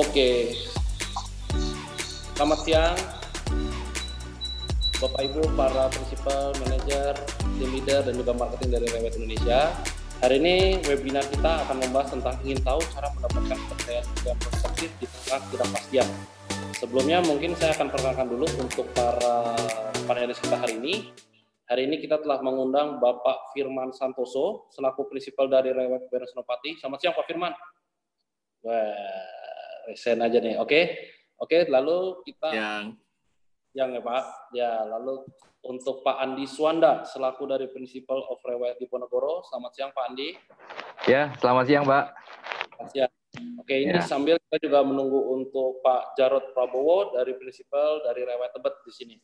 Oke, selamat siang Bapak Ibu, para prinsipal, manajer, tim leader, dan juga marketing dari Rewet Indonesia. Hari ini webinar kita akan membahas tentang ingin tahu cara mendapatkan kepercayaan yang perspektif di tengah ketidakpastian. Sebelumnya mungkin saya akan perkenalkan dulu untuk para panelis kita hari ini. Hari ini kita telah mengundang Bapak Firman Santoso selaku prinsipal dari Rewet Senopati. Selamat siang Pak Firman. Wah, resen aja nih. Oke. Oke, lalu kita yang yang ya Pak. Ya, lalu untuk Pak Andi Suwanda selaku dari Principal of Rewet Diponegoro. Selamat siang Pak Andi. Ya, selamat siang Pak. Selamat siang. Oke, ini Ya. sambil kita juga menunggu untuk Pak Jarod Prabowo dari Principal dari Rewet Tebet di sini.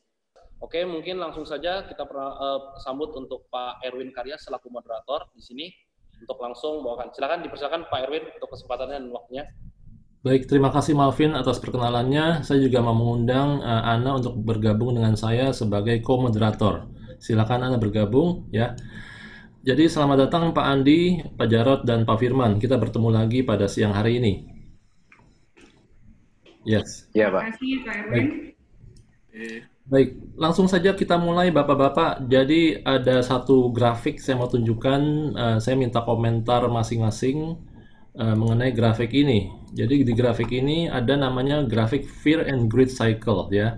Oke, mungkin langsung saja kita pernah, eh, sambut untuk Pak Erwin Karya selaku moderator di sini untuk langsung bawakan. Silakan dipersilakan Pak Erwin untuk kesempatannya dan waktunya. Baik, terima kasih Malvin atas perkenalannya. Saya juga mau mengundang eh, Ana untuk bergabung dengan saya sebagai co-moderator. Silakan Ana bergabung ya. Jadi selamat datang Pak Andi, Pak Jarot, dan Pak Firman. Kita bertemu lagi pada siang hari ini. Yes. Ya Terima Pak. kasih Pak Erwin. Baik. Baik, langsung saja kita mulai Bapak-Bapak. Jadi ada satu grafik saya mau tunjukkan. Eh, saya minta komentar masing-masing eh, mengenai grafik ini. Jadi di grafik ini ada namanya grafik fear and greed cycle ya.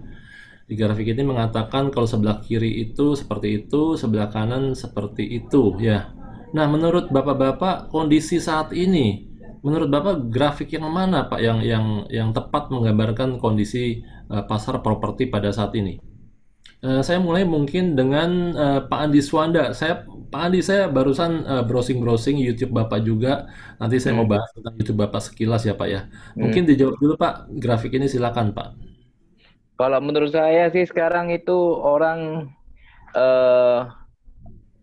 Di grafik ini mengatakan kalau sebelah kiri itu seperti itu, sebelah kanan seperti itu ya. Nah, menurut Bapak-Bapak kondisi saat ini, menurut Bapak grafik yang mana Pak yang yang yang tepat menggambarkan kondisi eh, pasar properti pada saat ini? Eh, saya mulai mungkin dengan eh, Pak Andi Swanda. Saya Pak Andi saya barusan eh, browsing-browsing YouTube Bapak juga. Nanti saya mau Hmm. bahas tentang YouTube Bapak sekilas ya Pak ya. Hmm. Mungkin dijawab dulu Pak. Grafik ini silakan Pak. Kalau menurut saya sih sekarang itu orang eh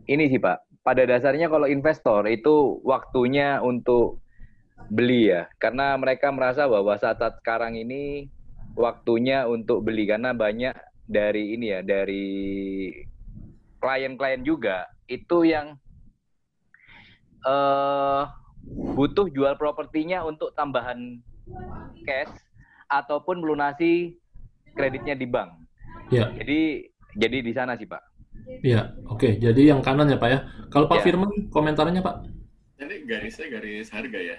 ini sih Pak. Pada dasarnya kalau investor itu waktunya untuk beli ya. Karena mereka merasa bahwa saat-saat sekarang ini waktunya untuk beli karena banyak dari ini ya, dari klien-klien juga itu yang eh butuh jual propertinya untuk tambahan cash ataupun melunasi kreditnya di bank. Ya, Jadi jadi di sana sih Pak. ya. Oke, jadi yang kanan ya Pak ya. Kalau Pak Ya. Firman komentarnya Pak. ini garisnya garis harga ya,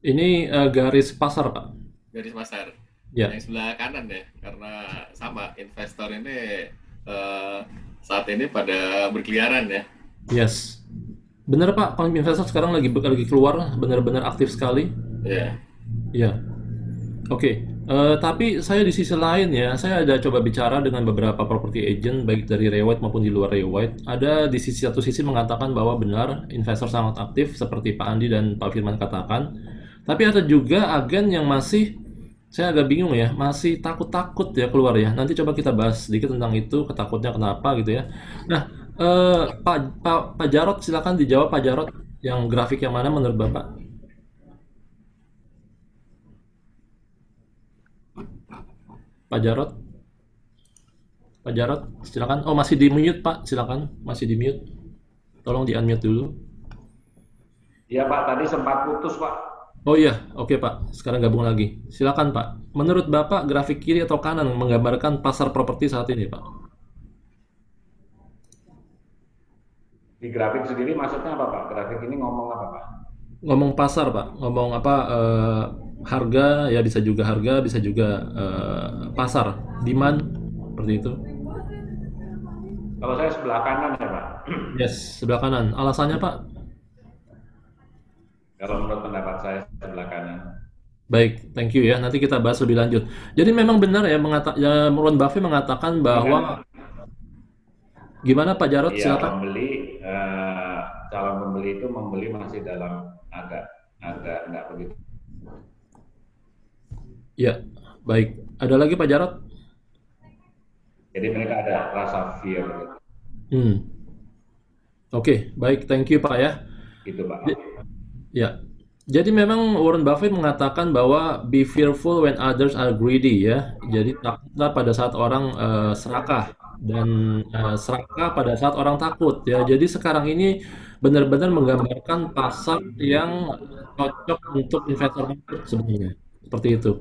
Ini eh, garis pasar Pak. garis pasar. Ya. Yang sebelah kanan ya, karena sama investor ini eh, saat ini pada berkeliaran ya. Yes. Benar Pak, kalau investor sekarang lagi lagi keluar benar-benar aktif sekali. Ya, Iya. Oke, eh, tapi saya di sisi lain ya, saya ada coba bicara dengan beberapa property agent baik dari Rewet maupun di luar Rewet. Ada di sisi satu sisi mengatakan bahwa benar investor sangat aktif seperti Pak Andi dan Pak Firman katakan. Tapi ada juga agen yang masih saya agak bingung ya, masih takut-takut ya keluar ya. Nanti coba kita bahas sedikit tentang itu, ketakutnya kenapa gitu ya. Nah, eh, Pak Pak Pak Jarot silakan dijawab Pak Jarot yang grafik yang mana menurut Bapak? Pak Jarot? Pak Jarot, silakan. Oh, masih di mute, Pak. Silakan, masih di mute. Tolong di unmute dulu. Iya Pak, tadi sempat putus Pak. Oh iya, oke Pak. Sekarang gabung lagi. Silakan Pak. Menurut Bapak, grafik kiri atau kanan menggambarkan pasar properti saat ini, Pak? Di grafik sendiri maksudnya apa Pak? Grafik ini ngomong apa Pak? Ngomong pasar, Pak. Ngomong apa? eh, harga, ya bisa juga harga, bisa juga eh, pasar, demand, seperti itu. Kalau saya sebelah kanan ya Pak. Yes, sebelah kanan. Alasannya, Pak? Kalau menurut pendapat saya sebelah kanan. Baik, thank you ya. Nanti kita bahas lebih lanjut. Jadi memang benar ya, mengata, ya Warren Buffett mengatakan bahwa gimana Pak Jarot? Iya, Silakan. pembeli eh, calon pembeli itu membeli masih dalam agak agak nggak begitu. Ya, baik. Ada lagi Pak Jarot? Jadi mereka ada rasa fear gitu, Hmm. Oke, baik. Thank you Pak ya. gitu Pak. Ya. Jadi memang Warren Buffett mengatakan bahwa be fearful when others are greedy ya. Jadi takutlah pada saat orang eh, serakah dan eh, serakah pada saat orang takut ya. Jadi sekarang ini benar-benar menggambarkan pasar yang cocok untuk investor sebenarnya. Seperti itu.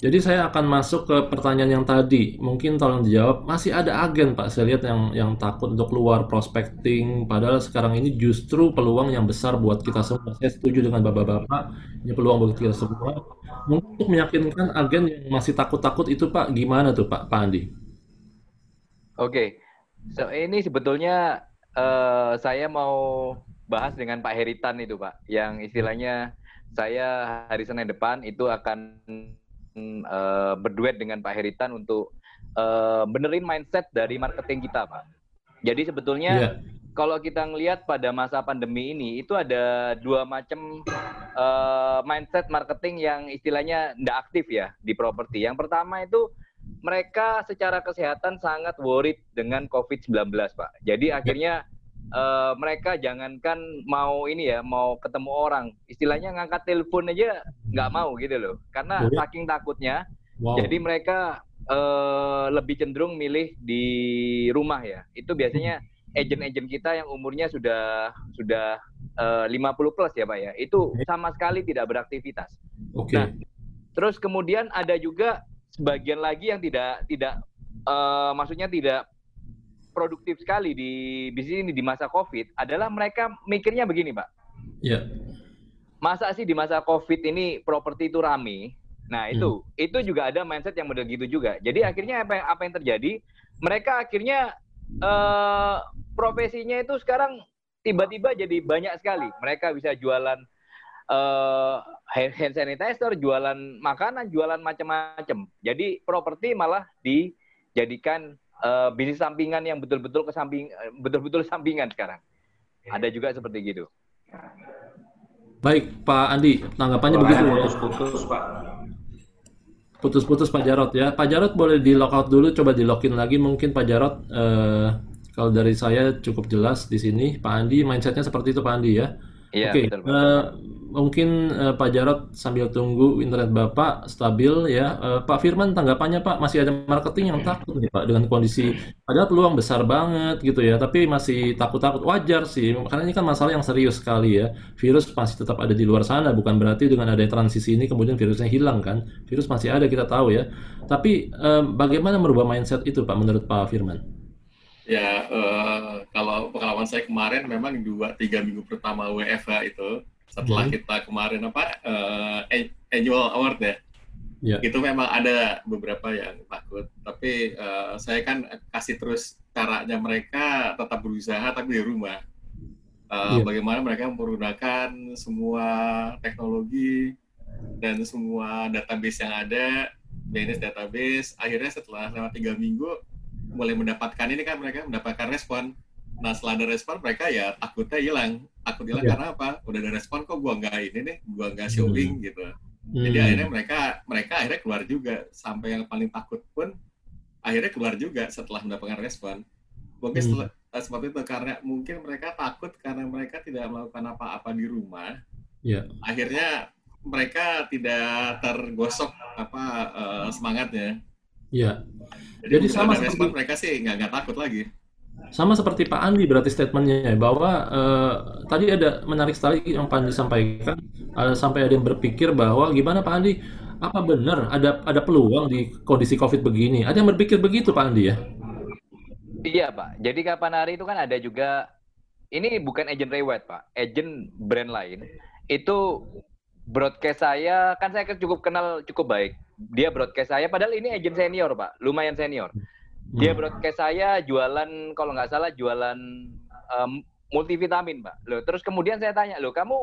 Jadi saya akan masuk ke pertanyaan yang tadi. Mungkin tolong dijawab. Masih ada agen Pak, saya lihat yang yang takut untuk keluar prospecting. Padahal sekarang ini justru peluang yang besar buat kita semua. Saya setuju dengan bapak-bapak. Ini peluang buat kita semua. Mungkin untuk meyakinkan agen yang masih takut-takut itu Pak, gimana tuh Pak, Pak Andi? Oke, so, ini sebetulnya uh, saya mau bahas dengan Pak Heritan itu Pak, yang istilahnya saya hari Senin depan itu akan uh, berduet dengan Pak Heritan untuk uh, benerin mindset dari marketing kita, Pak. Jadi sebetulnya yeah. kalau kita ngelihat pada masa pandemi ini itu ada dua macam uh, mindset marketing yang istilahnya tidak aktif ya di properti. Yang pertama itu mereka secara kesehatan sangat worried dengan COVID-19, Pak. Jadi akhirnya uh, mereka jangankan mau ini ya, mau ketemu orang, istilahnya ngangkat telepon aja nggak mau gitu loh, karena oh, saking takutnya. Wow. Jadi mereka uh, lebih cenderung milih di rumah ya. Itu biasanya agent-agent kita yang umurnya sudah sudah uh, 50 plus ya pak ya. Itu sama sekali tidak beraktivitas. Oke. Okay. Nah, terus kemudian ada juga sebagian lagi yang tidak tidak uh, maksudnya tidak produktif sekali di bisnis ini di masa COVID adalah mereka mikirnya begini, Pak. Iya. Yeah. Masa sih di masa COVID ini properti itu rame? Nah, itu hmm. itu juga ada mindset yang model gitu juga. Jadi akhirnya apa yang apa yang terjadi? Mereka akhirnya uh, profesinya itu sekarang tiba-tiba jadi banyak sekali. Mereka bisa jualan uh, hand sanitizer, jualan makanan, jualan macam-macam. Jadi properti malah dijadikan uh, bisnis sampingan yang betul-betul ke samping betul-betul sampingan sekarang. Ada juga seperti gitu. Baik, Pak Andi, tanggapannya oh, begitu. Putus-putus, Pak. Putus-putus Pak Jarot ya. Pak Jarot boleh di lockout dulu, coba di login lagi mungkin Pak Jarot. Uh, kalau dari saya cukup jelas di sini. Pak Andi mindsetnya seperti itu Pak Andi ya. Iya, Oke, okay. uh, mungkin uh, Pak Jarot sambil tunggu internet Bapak stabil ya. Uh, Pak Firman tanggapannya Pak masih ada marketing yang takut nih Pak dengan kondisi padahal peluang besar banget gitu ya, tapi masih takut-takut wajar sih karena ini kan masalah yang serius sekali ya. Virus masih tetap ada di luar sana, bukan berarti dengan ada transisi ini kemudian virusnya hilang kan. Virus masih ada kita tahu ya. Tapi uh, bagaimana merubah mindset itu Pak menurut Pak Firman? Ya, uh, kalau pengalaman saya kemarin memang dua tiga minggu pertama WFH itu setelah hmm. kita kemarin apa uh, annual award ya, yeah. itu memang ada beberapa yang takut. Tapi uh, saya kan kasih terus caranya mereka tetap berusaha tapi di rumah. Uh, yeah. Bagaimana mereka menggunakan semua teknologi dan semua database yang ada, BNS database. Akhirnya setelah lewat tiga minggu mulai mendapatkan ini kan mereka mendapatkan respon. Nah setelah ada respon mereka ya takutnya hilang. Takut hilang yeah. karena apa? Udah ada respon kok gua nggak ini nih, gua nggak showing hmm. gitu. Hmm. Jadi akhirnya mereka mereka akhirnya keluar juga sampai yang paling takut pun akhirnya keluar juga setelah mendapatkan respon. Mungkin hmm. setelah, uh, seperti itu karena mungkin mereka takut karena mereka tidak melakukan apa-apa di rumah. Yeah. Akhirnya mereka tidak tergosok apa uh, semangatnya. Iya. Jadi, Jadi sama seperti mereka sih nggak nggak takut lagi. Sama seperti Pak Andi berarti statementnya bahwa uh, tadi ada menarik sekali yang Pak Andi sampaikan uh, sampai ada yang berpikir bahwa gimana Pak Andi apa benar ada ada peluang di kondisi COVID begini? Ada yang berpikir begitu Pak Andi ya? Iya Pak. Jadi kapan hari itu kan ada juga ini bukan agent reward Pak, agent brand lain itu broadcast saya kan saya cukup kenal cukup baik dia broadcast saya padahal ini agent senior pak lumayan senior dia hmm. broadcast saya jualan kalau nggak salah jualan um, multivitamin pak lo terus kemudian saya tanya lo kamu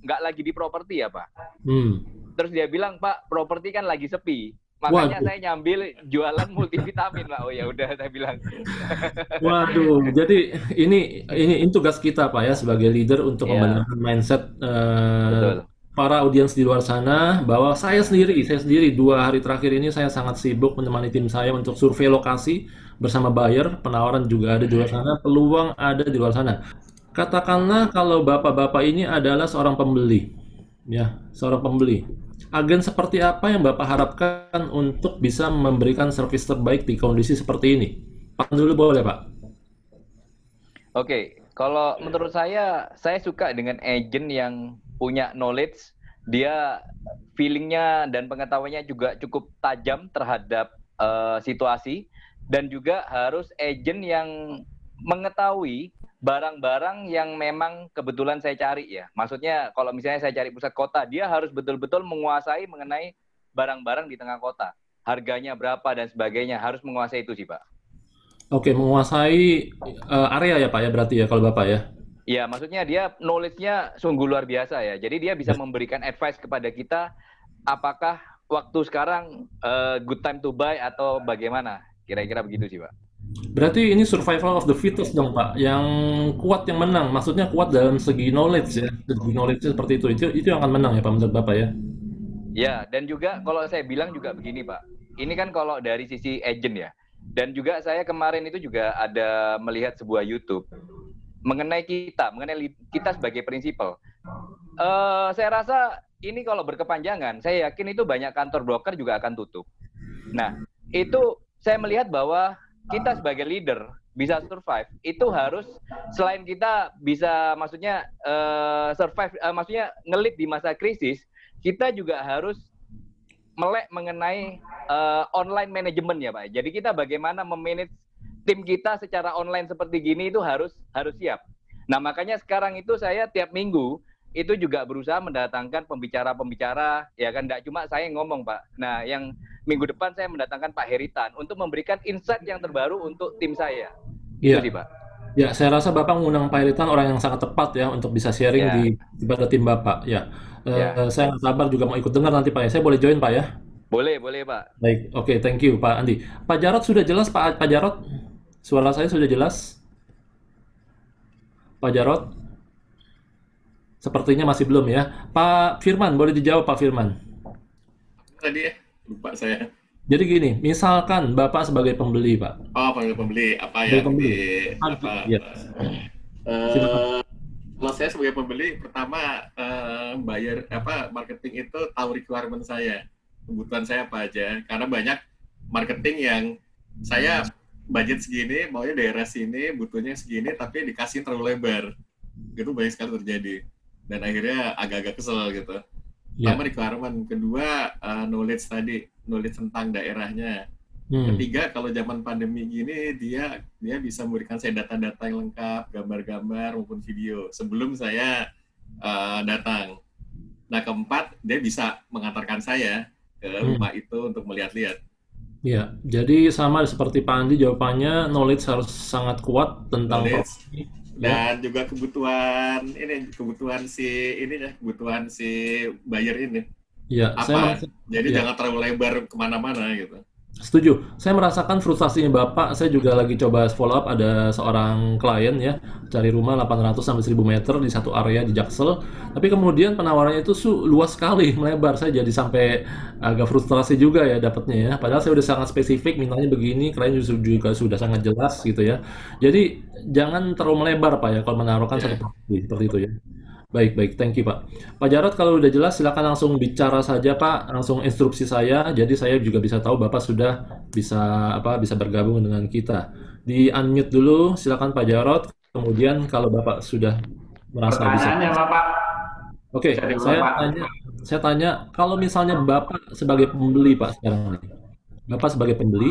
nggak lagi di properti ya pak hmm. terus dia bilang pak properti kan lagi sepi makanya Waduh. saya nyambil jualan multivitamin pak oh ya udah saya bilang Waduh jadi ini ini, ini tugas kita pak ya sebagai leader untuk yeah. membenarkan mindset uh, para audiens di luar sana bahwa saya sendiri, saya sendiri dua hari terakhir ini saya sangat sibuk menemani tim saya untuk survei lokasi bersama buyer, penawaran juga ada di luar sana, peluang ada di luar sana. Katakanlah kalau bapak-bapak ini adalah seorang pembeli, ya, seorang pembeli. Agen seperti apa yang bapak harapkan untuk bisa memberikan servis terbaik di kondisi seperti ini? Pak dulu boleh pak. Oke, kalau menurut saya, saya suka dengan agent yang punya knowledge, dia feelingnya dan pengetahuannya juga cukup tajam terhadap uh, situasi dan juga harus agent yang mengetahui barang-barang yang memang kebetulan saya cari ya. Maksudnya kalau misalnya saya cari pusat kota, dia harus betul-betul menguasai mengenai barang-barang di tengah kota. Harganya berapa dan sebagainya harus menguasai itu sih Pak. Oke, menguasai uh, area ya Pak ya berarti ya kalau Bapak ya. Ya, maksudnya dia knowledge-nya sungguh luar biasa ya. Jadi dia bisa memberikan advice kepada kita apakah waktu sekarang uh, good time to buy atau bagaimana. Kira-kira begitu sih Pak. Berarti ini survival of the fittest dong Pak, yang kuat yang menang. Maksudnya kuat dalam segi knowledge ya, segi knowledge seperti itu. Itu itu yang akan menang ya Pak menurut Bapak ya? Ya, dan juga kalau saya bilang juga begini Pak. Ini kan kalau dari sisi agent ya. Dan juga saya kemarin itu juga ada melihat sebuah YouTube mengenai kita, mengenai kita sebagai prinsipal. Uh, saya rasa ini kalau berkepanjangan, saya yakin itu banyak kantor broker juga akan tutup. Nah, itu saya melihat bahwa kita sebagai leader bisa survive itu harus selain kita bisa maksudnya uh, survive uh, maksudnya ngelit di masa krisis kita juga harus melek mengenai uh, online manajemen ya pak jadi kita bagaimana memanage tim kita secara online seperti gini itu harus harus siap. Nah makanya sekarang itu saya tiap minggu itu juga berusaha mendatangkan pembicara-pembicara ya kan? Tidak cuma saya ngomong pak. Nah yang minggu depan saya mendatangkan Pak Heritan untuk memberikan insight yang terbaru untuk tim saya. Iya. sih pak. Ya saya rasa bapak mengundang Pak Heritan orang yang sangat tepat ya untuk bisa sharing ya. di pada tim bapak ya, ya. Uh, saya nggak sabar juga mau ikut dengar nanti pak ya. Saya boleh join pak ya? Boleh boleh pak. Baik oke okay, thank you Pak Andi. Pak Jarot sudah jelas Pak Pak Jarot suara saya sudah jelas Pak Jarot Sepertinya masih belum ya. Pak Firman, boleh dijawab Pak Firman? Tadi ya, lupa saya. Jadi gini, misalkan Bapak sebagai pembeli, Pak. Oh, sebagai pembeli, apa ya? Pembeli. Apa, ya. Uh, kalau saya sebagai pembeli, pertama uh, bayar apa marketing itu tahu requirement saya, kebutuhan saya apa aja. Karena banyak marketing yang saya budget segini, maunya daerah sini, butuhnya segini, tapi dikasih terlalu lebar. Itu banyak sekali terjadi dan akhirnya agak-agak kesel gitu. Yeah. Pertama requirement, kedua uh, knowledge tadi, knowledge tentang daerahnya. Hmm. Ketiga, kalau zaman pandemi gini dia dia bisa memberikan saya data-data yang lengkap, gambar-gambar maupun video sebelum saya uh, datang. Nah keempat, dia bisa mengantarkan saya ke hmm. rumah itu untuk melihat-lihat. Ya, jadi sama seperti Pak Andi jawabannya knowledge harus sangat kuat tentang knowledge, dan ya. juga kebutuhan ini kebutuhan si ini ya kebutuhan si buyer ini ya apa saya jadi ya. jangan terlalu lebar ke mana-mana gitu Setuju. Saya merasakan frustasinya Bapak. Saya juga lagi coba follow up ada seorang klien ya, cari rumah 800 sampai 1000 meter di satu area di Jaksel. Tapi kemudian penawarannya itu su luas sekali, melebar. Saya jadi sampai agak frustrasi juga ya dapatnya ya. Padahal saya udah sangat spesifik mintanya begini, klien juga, juga sudah sangat jelas gitu ya. Jadi jangan terlalu melebar Pak ya kalau menaruhkan yeah. satu properti seperti itu ya. Baik, baik. Thank you, Pak. Pak Jarot, kalau udah jelas, silakan langsung bicara saja, Pak. Langsung instruksi saya. Jadi saya juga bisa tahu Bapak sudah bisa apa bisa bergabung dengan kita. Di unmute dulu, silakan Pak Jarot. Kemudian kalau Bapak sudah merasa bisa. Bapak. Oke, okay, saya Bapak. tanya, saya tanya, kalau misalnya Bapak sebagai pembeli, Pak sekarang ini, Bapak sebagai pembeli,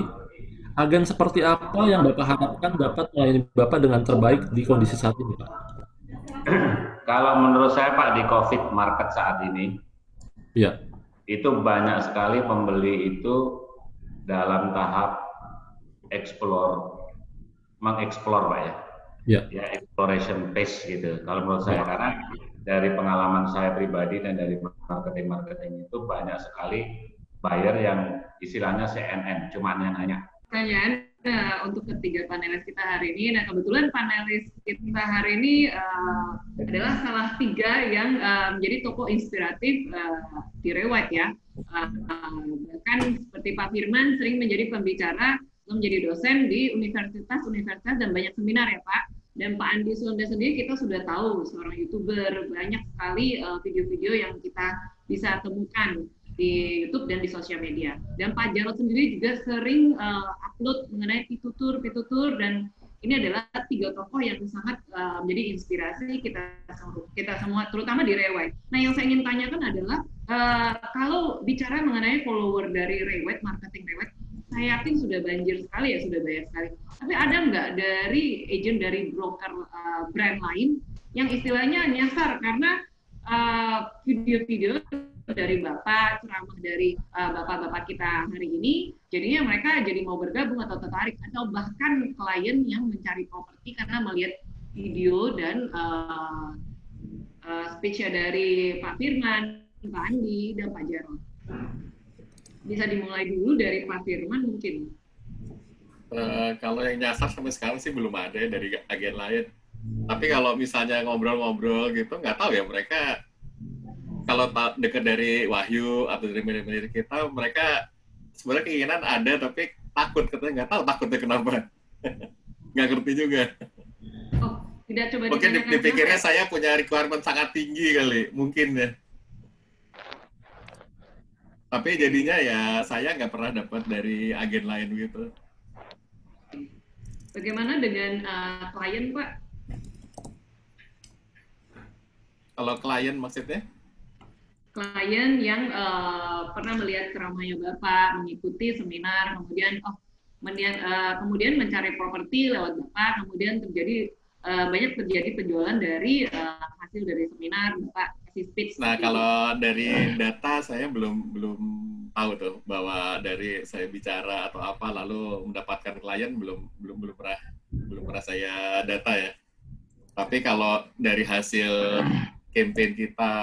agen seperti apa yang Bapak harapkan dapat melayani Bapak dengan terbaik di kondisi saat ini, Pak? Kalau menurut saya Pak di COVID market saat ini, ya. itu banyak sekali pembeli itu dalam tahap explore, mengeksplor Pak ya. Ya. ya exploration phase gitu. Kalau menurut saya karena dari pengalaman saya pribadi dan dari marketing marketing itu banyak sekali buyer yang istilahnya CNN, cuma yang nanya. Pertanyaan uh, untuk ketiga panelis kita hari ini. Nah kebetulan panelis kita hari ini uh, adalah salah tiga yang uh, menjadi tokoh inspiratif uh, di Rewat ya. Uh, bahkan seperti Pak Firman sering menjadi pembicara menjadi dosen di universitas-universitas dan banyak seminar ya Pak. Dan Pak Andi Sonda sendiri kita sudah tahu seorang youtuber banyak sekali video-video uh, yang kita bisa temukan di YouTube dan di sosial media. Dan Pak Jarod sendiri juga sering uh, upload mengenai pitutur, pitutur dan ini adalah tiga tokoh yang sangat uh, menjadi inspirasi kita semua, kita semua, terutama di Rewet. Nah, yang saya ingin tanyakan adalah uh, kalau bicara mengenai follower dari Rewet, marketing Rewet, saya yakin sudah banjir sekali ya, sudah banyak sekali. Tapi ada nggak dari agent dari broker uh, brand lain yang istilahnya nyasar karena video-video uh, dari bapak ceramah dari uh, bapak-bapak kita hari ini jadinya mereka jadi mau bergabung atau tertarik atau bahkan klien yang mencari properti karena melihat video dan uh, uh, speech dari Pak Firman, Pak Andi dan Pak Jarod. Bisa dimulai dulu dari Pak Firman mungkin. Uh, kalau yang nyasar sampai sekarang sih belum ada ya dari agen lain. Tapi kalau misalnya ngobrol-ngobrol gitu, nggak tahu ya mereka kalau dekat dari Wahyu atau dari manajer kita, mereka sebenarnya keinginan ada tapi takut katanya nggak tahu takutnya kenapa nggak ngerti juga. Oh, tidak coba Mungkin dipikirnya saya punya requirement sangat tinggi kali, mungkin ya. Tapi jadinya ya saya nggak pernah dapat dari agen lain gitu. Bagaimana dengan uh, klien, Pak? Kalau klien maksudnya? Klien yang uh, pernah melihat ceramahnya Bapak, mengikuti seminar, kemudian oh kemudian, uh, kemudian mencari properti lewat Bapak, kemudian terjadi uh, banyak terjadi penjualan dari uh, hasil dari seminar Bapak kasih speech. Nah, kalau dari data saya belum belum tahu tuh bahwa dari saya bicara atau apa lalu mendapatkan klien belum belum belum pernah belum pernah saya data ya. Tapi kalau dari hasil campaign kita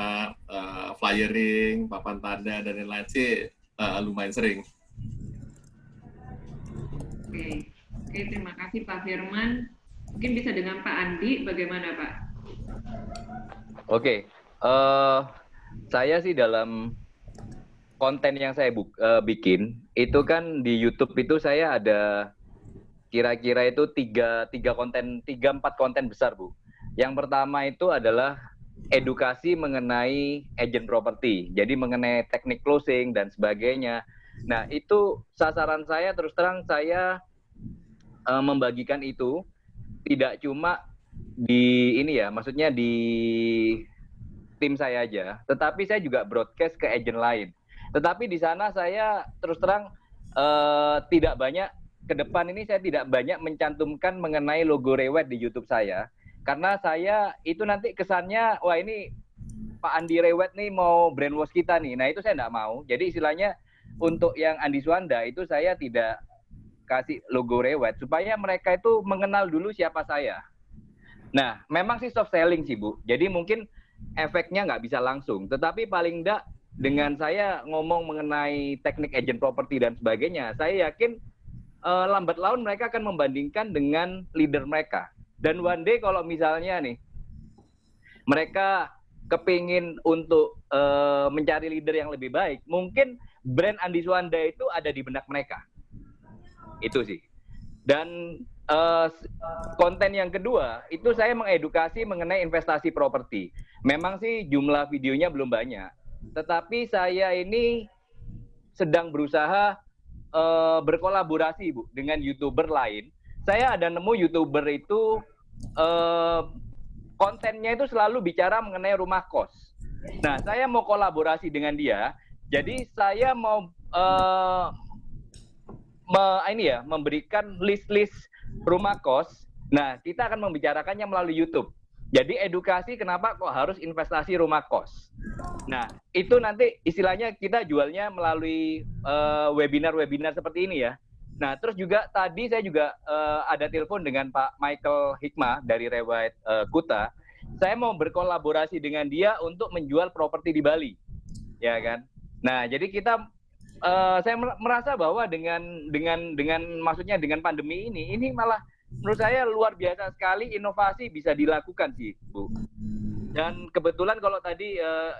uh, flyering, papan tanda dan lain-lain sih uh, lumayan sering. Oke, oke terima kasih Pak Firman. Mungkin bisa dengan Pak Andi, bagaimana Pak? Oke, uh, saya sih dalam konten yang saya buk, uh, bikin itu kan di YouTube itu saya ada kira-kira itu tiga tiga konten tiga empat konten besar bu. Yang pertama itu adalah edukasi mengenai agent property, jadi mengenai teknik closing dan sebagainya. Nah, itu sasaran saya terus terang saya uh, membagikan itu tidak cuma di ini ya, maksudnya di tim saya aja, tetapi saya juga broadcast ke agent lain. Tetapi di sana saya terus terang uh, tidak banyak ke depan ini saya tidak banyak mencantumkan mengenai logo Rewet di YouTube saya karena saya itu nanti kesannya wah ini Pak Andi Rewet nih mau brainwash kita nih. Nah itu saya nggak mau. Jadi istilahnya untuk yang Andi Suanda itu saya tidak kasih logo Rewet supaya mereka itu mengenal dulu siapa saya. Nah memang sih soft selling sih Bu. Jadi mungkin efeknya nggak bisa langsung. Tetapi paling enggak dengan saya ngomong mengenai teknik agent property dan sebagainya, saya yakin uh, lambat laun mereka akan membandingkan dengan leader mereka. Dan one day kalau misalnya nih mereka kepingin untuk uh, mencari leader yang lebih baik, mungkin brand Andi Suwanda itu ada di benak mereka. Itu sih. Dan uh, konten yang kedua itu saya mengedukasi mengenai investasi properti. Memang sih jumlah videonya belum banyak, tetapi saya ini sedang berusaha uh, berkolaborasi bu dengan youtuber lain saya ada nemu youtuber itu uh, kontennya itu selalu bicara mengenai rumah kos. Nah, saya mau kolaborasi dengan dia. Jadi saya mau uh, me, ini ya memberikan list-list rumah kos. Nah, kita akan membicarakannya melalui YouTube. Jadi edukasi kenapa kok harus investasi rumah kos. Nah, itu nanti istilahnya kita jualnya melalui eh, webinar-webinar uh, webinar -webinar seperti ini ya. Nah, terus juga tadi saya juga uh, ada telepon dengan Pak Michael Hikmah dari Rewait uh, Kuta. Saya mau berkolaborasi dengan dia untuk menjual properti di Bali, ya kan? Nah, jadi kita uh, saya merasa bahwa dengan dengan dengan maksudnya dengan pandemi ini, ini malah menurut saya luar biasa sekali inovasi bisa dilakukan sih, Bu. Dan kebetulan kalau tadi uh,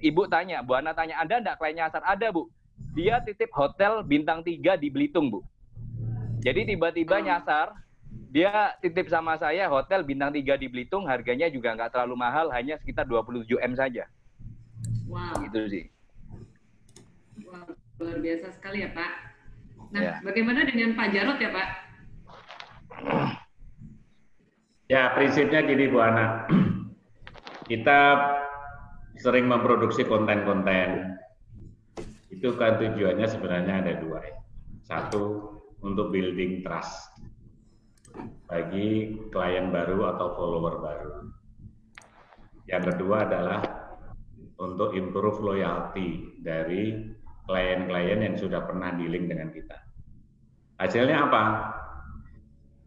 Ibu tanya, Bu Ana tanya, Anda enggak klien nyasar? Ada, Bu dia titip hotel bintang 3 di Belitung, Bu. Jadi tiba-tiba nyasar, dia titip sama saya hotel bintang 3 di Belitung, harganya juga nggak terlalu mahal, hanya sekitar 27 M saja. Wow. Itu sih. Wow, luar biasa sekali ya, Pak. Nah, ya. bagaimana dengan Pak Jarot ya, Pak? Ya, prinsipnya gini Bu Ana. Kita sering memproduksi konten-konten. Itu kan tujuannya sebenarnya ada dua. Ya. Satu, untuk building trust bagi klien baru atau follower baru. Yang kedua adalah untuk improve loyalty dari klien-klien yang sudah pernah dealing dengan kita. Hasilnya apa?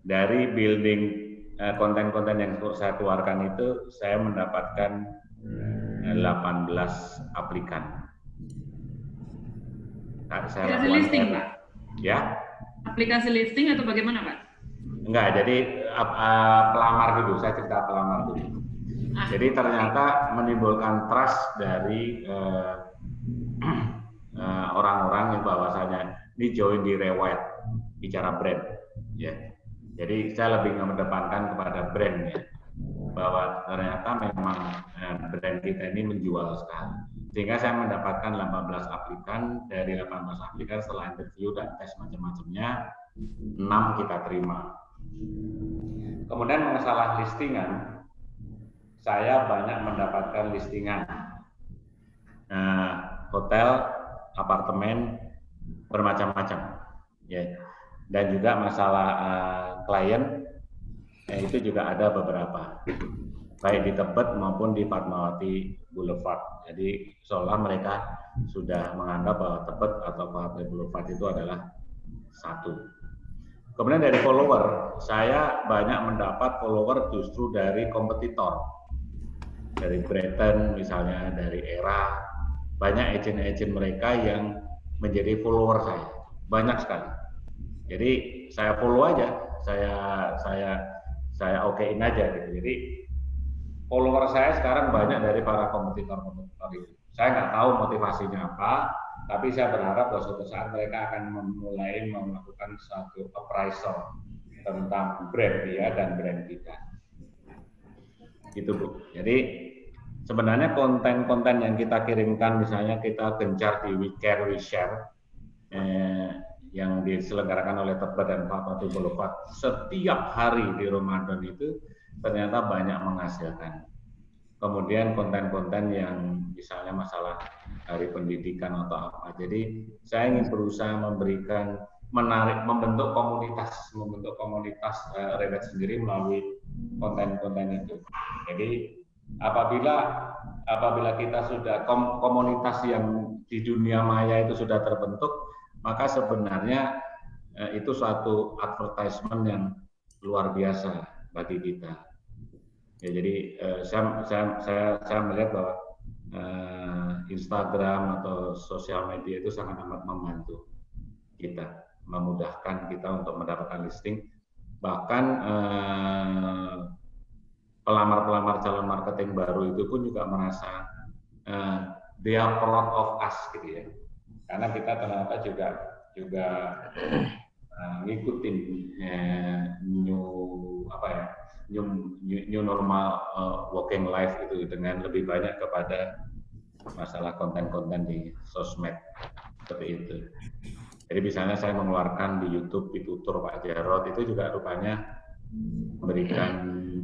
Dari building Eh, konten-konten yang saya keluarkan itu saya mendapatkan 18 eh, aplikan. Nah, saya aplikasi listing, Pak? Ya. Aplikasi listing atau bagaimana, Pak? Enggak, jadi uh, pelamar dulu, saya cerita pelamar dulu. Ah. Jadi ternyata menimbulkan trust dari orang-orang uh, uh, yang bahwasanya ini join di Rewet bicara brand, ya. Jadi saya lebih mengedepankan kepada brand ya, bahwa ternyata memang eh, brand kita ini menjual sekali. Sehingga saya mendapatkan 18 aplikan, dari 18 aplikan setelah interview dan tes macam-macamnya, 6 kita terima. Kemudian masalah listingan, saya banyak mendapatkan listingan nah, hotel, apartemen, bermacam-macam. Ya dan juga masalah uh, klien ya itu juga ada beberapa baik di Tebet maupun di Fatmawati Boulevard. Jadi seolah mereka sudah menganggap bahwa Tebet atau Fatmawati Boulevard itu adalah satu. Kemudian dari follower, saya banyak mendapat follower justru dari kompetitor. Dari Breton misalnya, dari Era, banyak agent-agent mereka yang menjadi follower saya. Banyak sekali. Jadi saya follow aja, saya saya saya okein aja gitu. Jadi follower saya sekarang banyak dari para kompetitor-kompetitor itu. Saya nggak tahu motivasinya apa, tapi saya berharap bahwa suatu saat mereka akan memulai melakukan satu appraisal tentang brand dia dan brand kita. Gitu Bu. Jadi sebenarnya konten-konten yang kita kirimkan misalnya kita gencar di We Care We Share eh, yang diselenggarakan oleh Tebet dan Fatmawati Boulevard setiap hari di Ramadan itu ternyata banyak menghasilkan. Kemudian konten-konten yang misalnya masalah dari pendidikan atau apa. Jadi saya ingin berusaha memberikan menarik membentuk komunitas membentuk komunitas uh, sendiri melalui konten-konten itu. Jadi apabila apabila kita sudah kom komunitas yang di dunia maya itu sudah terbentuk, maka sebenarnya eh, itu suatu advertisement yang luar biasa bagi kita. Ya, jadi eh, saya, saya, saya, saya melihat bahwa eh, Instagram atau sosial media itu sangat amat membantu kita, memudahkan kita untuk mendapatkan listing. Bahkan eh, pelamar-pelamar calon marketing baru itu pun juga merasa eh, they are proud of us gitu ya karena kita ternyata juga juga uh, ngikutin uh, new apa ya new new, new normal uh, working life itu dengan lebih banyak kepada masalah konten-konten di sosmed seperti itu. Jadi misalnya saya mengeluarkan di YouTube tutur Pak Jarot itu juga rupanya memberikan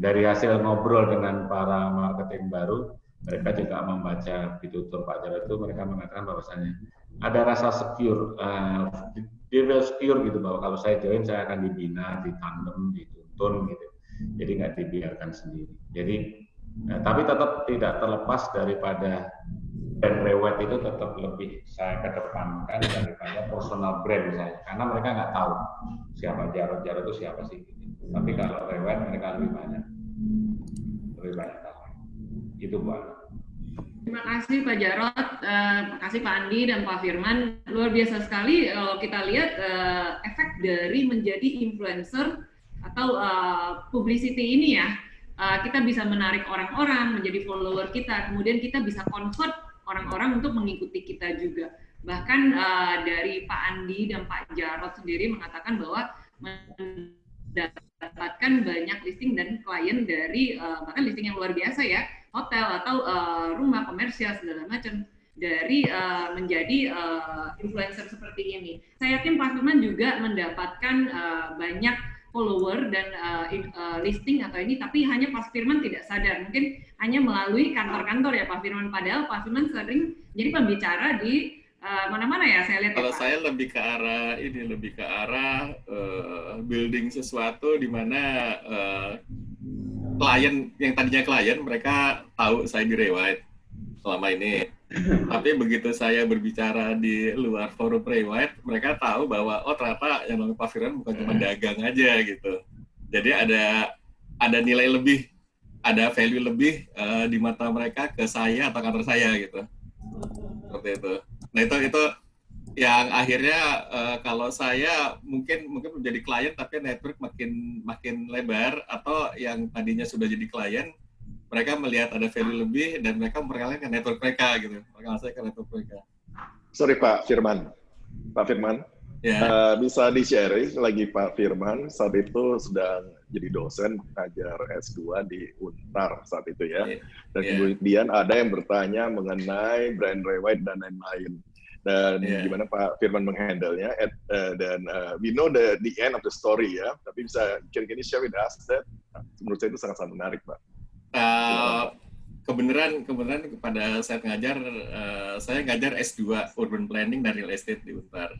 dari hasil ngobrol dengan para marketing baru mereka juga membaca tutur Pak Jarot itu mereka mengatakan bahwasanya ada rasa secure, uh, dia feel secure gitu bahwa kalau saya join saya akan dibina, ditandem, dituntun gitu. Jadi nggak dibiarkan sendiri. Jadi, nah, tapi tetap tidak terlepas daripada brand rewet itu tetap lebih saya kedepankan daripada personal brand saya, karena mereka nggak tahu siapa Jarod Jarod itu siapa sih. Gitu. Tapi kalau rewet mereka lebih banyak, lebih banyak tahu. Itu buat. Terima kasih Pak Jarot, uh, terima kasih Pak Andi dan Pak Firman. Luar biasa sekali kalau kita lihat uh, efek dari menjadi influencer atau uh, publicity ini ya. Uh, kita bisa menarik orang-orang menjadi follower kita, kemudian kita bisa convert orang-orang untuk mengikuti kita juga. Bahkan uh, dari Pak Andi dan Pak Jarot sendiri mengatakan bahwa mendapatkan banyak listing dan klien dari uh, bahkan listing yang luar biasa ya hotel atau uh, rumah komersial segala macam dari uh, menjadi uh, influencer seperti ini. Saya yakin Pak Firman juga mendapatkan uh, banyak follower dan uh, uh, listing atau ini, tapi hanya Pak Firman tidak sadar. Mungkin hanya melalui kantor-kantor ya Pak Firman. Padahal Pak Firman sering jadi pembicara di mana-mana uh, ya saya lihat. Ya, Kalau ya, saya lebih ke arah ini, lebih ke arah uh, building sesuatu di mana uh, klien yang tadinya klien mereka tahu saya di Rewide selama ini. Tapi begitu saya berbicara di luar forum Rewide, mereka tahu bahwa oh ternyata yang namanya Pak Firman bukan cuma dagang aja gitu. Jadi ada ada nilai lebih, ada value lebih uh, di mata mereka ke saya atau kantor saya gitu. Seperti itu. Nah itu itu yang akhirnya uh, kalau saya mungkin mungkin menjadi klien tapi network makin makin lebar atau yang tadinya sudah jadi klien mereka melihat ada value lebih dan mereka mereka ke network mereka gitu. Mereka saya ke network mereka. Sorry Pak Firman, Pak Firman, yeah. Ya. uh, bisa di-share lagi Pak Firman saat itu sedang jadi dosen ngajar S2 di Untar saat itu ya. Yeah. Dan yeah. kemudian ada yang bertanya mengenai brand rewide dan lain-lain. Dan yeah. gimana Pak Firman menghandle-nya. Uh, dan uh, we know the the end of the story ya. Tapi bisa kira-kira share with us that menurut saya itu sangat-sangat menarik Pak. Uh, kebenaran kebenaran kepada saya ngajar uh, saya ngajar S2 Urban Planning dan Real Estate di Untar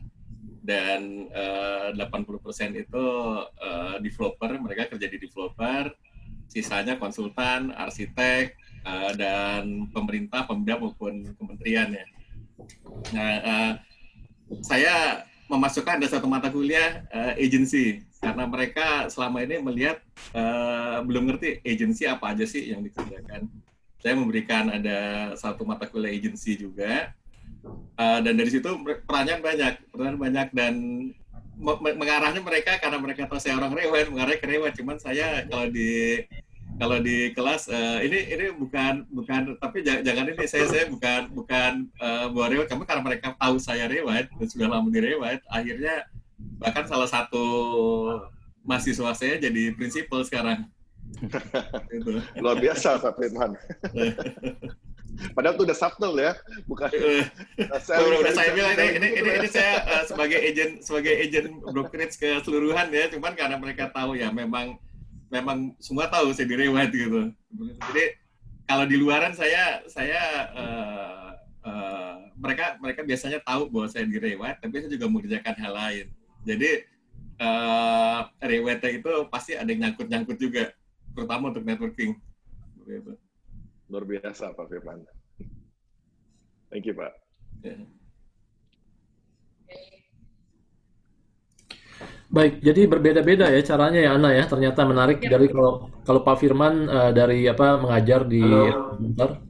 dan uh, 80% itu uh, developer mereka kerja di developer sisanya konsultan arsitek uh, dan pemerintah pemda maupun kementerian ya nah uh, saya memasukkan ada satu mata kuliah uh, agency karena mereka selama ini melihat uh, belum ngerti agency apa aja sih yang dikerjakan. Saya memberikan ada satu mata kuliah agency juga uh, dan dari situ perannya banyak, peran banyak dan mengarahnya mereka karena mereka tahu saya orang rewet, mengarahnya ke rewet. Cuman saya kalau di kalau di kelas uh, ini ini bukan bukan tapi jangan, ini saya saya bukan bukan uh, buat rewet kamu karena mereka tahu saya rewet dan sudah lama di rewet akhirnya bahkan salah satu mahasiswa saya jadi prinsipal sekarang itu. luar biasa Pak Firman Padahal itu udah subtle ya, bukan. saya udah, udah saya bilang ini, ini, ini, ini saya uh, sebagai agent sebagai agent brokerage keseluruhan ya, cuman karena mereka tahu ya memang memang semua tahu saya direwat gitu. Jadi kalau di luaran saya saya uh, uh, mereka mereka biasanya tahu bahwa saya direwat, tapi saya juga mengerjakan hal lain. Jadi uh, rewet itu pasti ada yang nyangkut-nyangkut juga, terutama untuk networking. Luar biasa Pak Firman. Thank you Pak. Yeah. Baik, jadi berbeda-beda ya caranya ya Ana ya. Ternyata menarik ya. dari kalau kalau Pak Firman uh, dari apa mengajar di Bentar,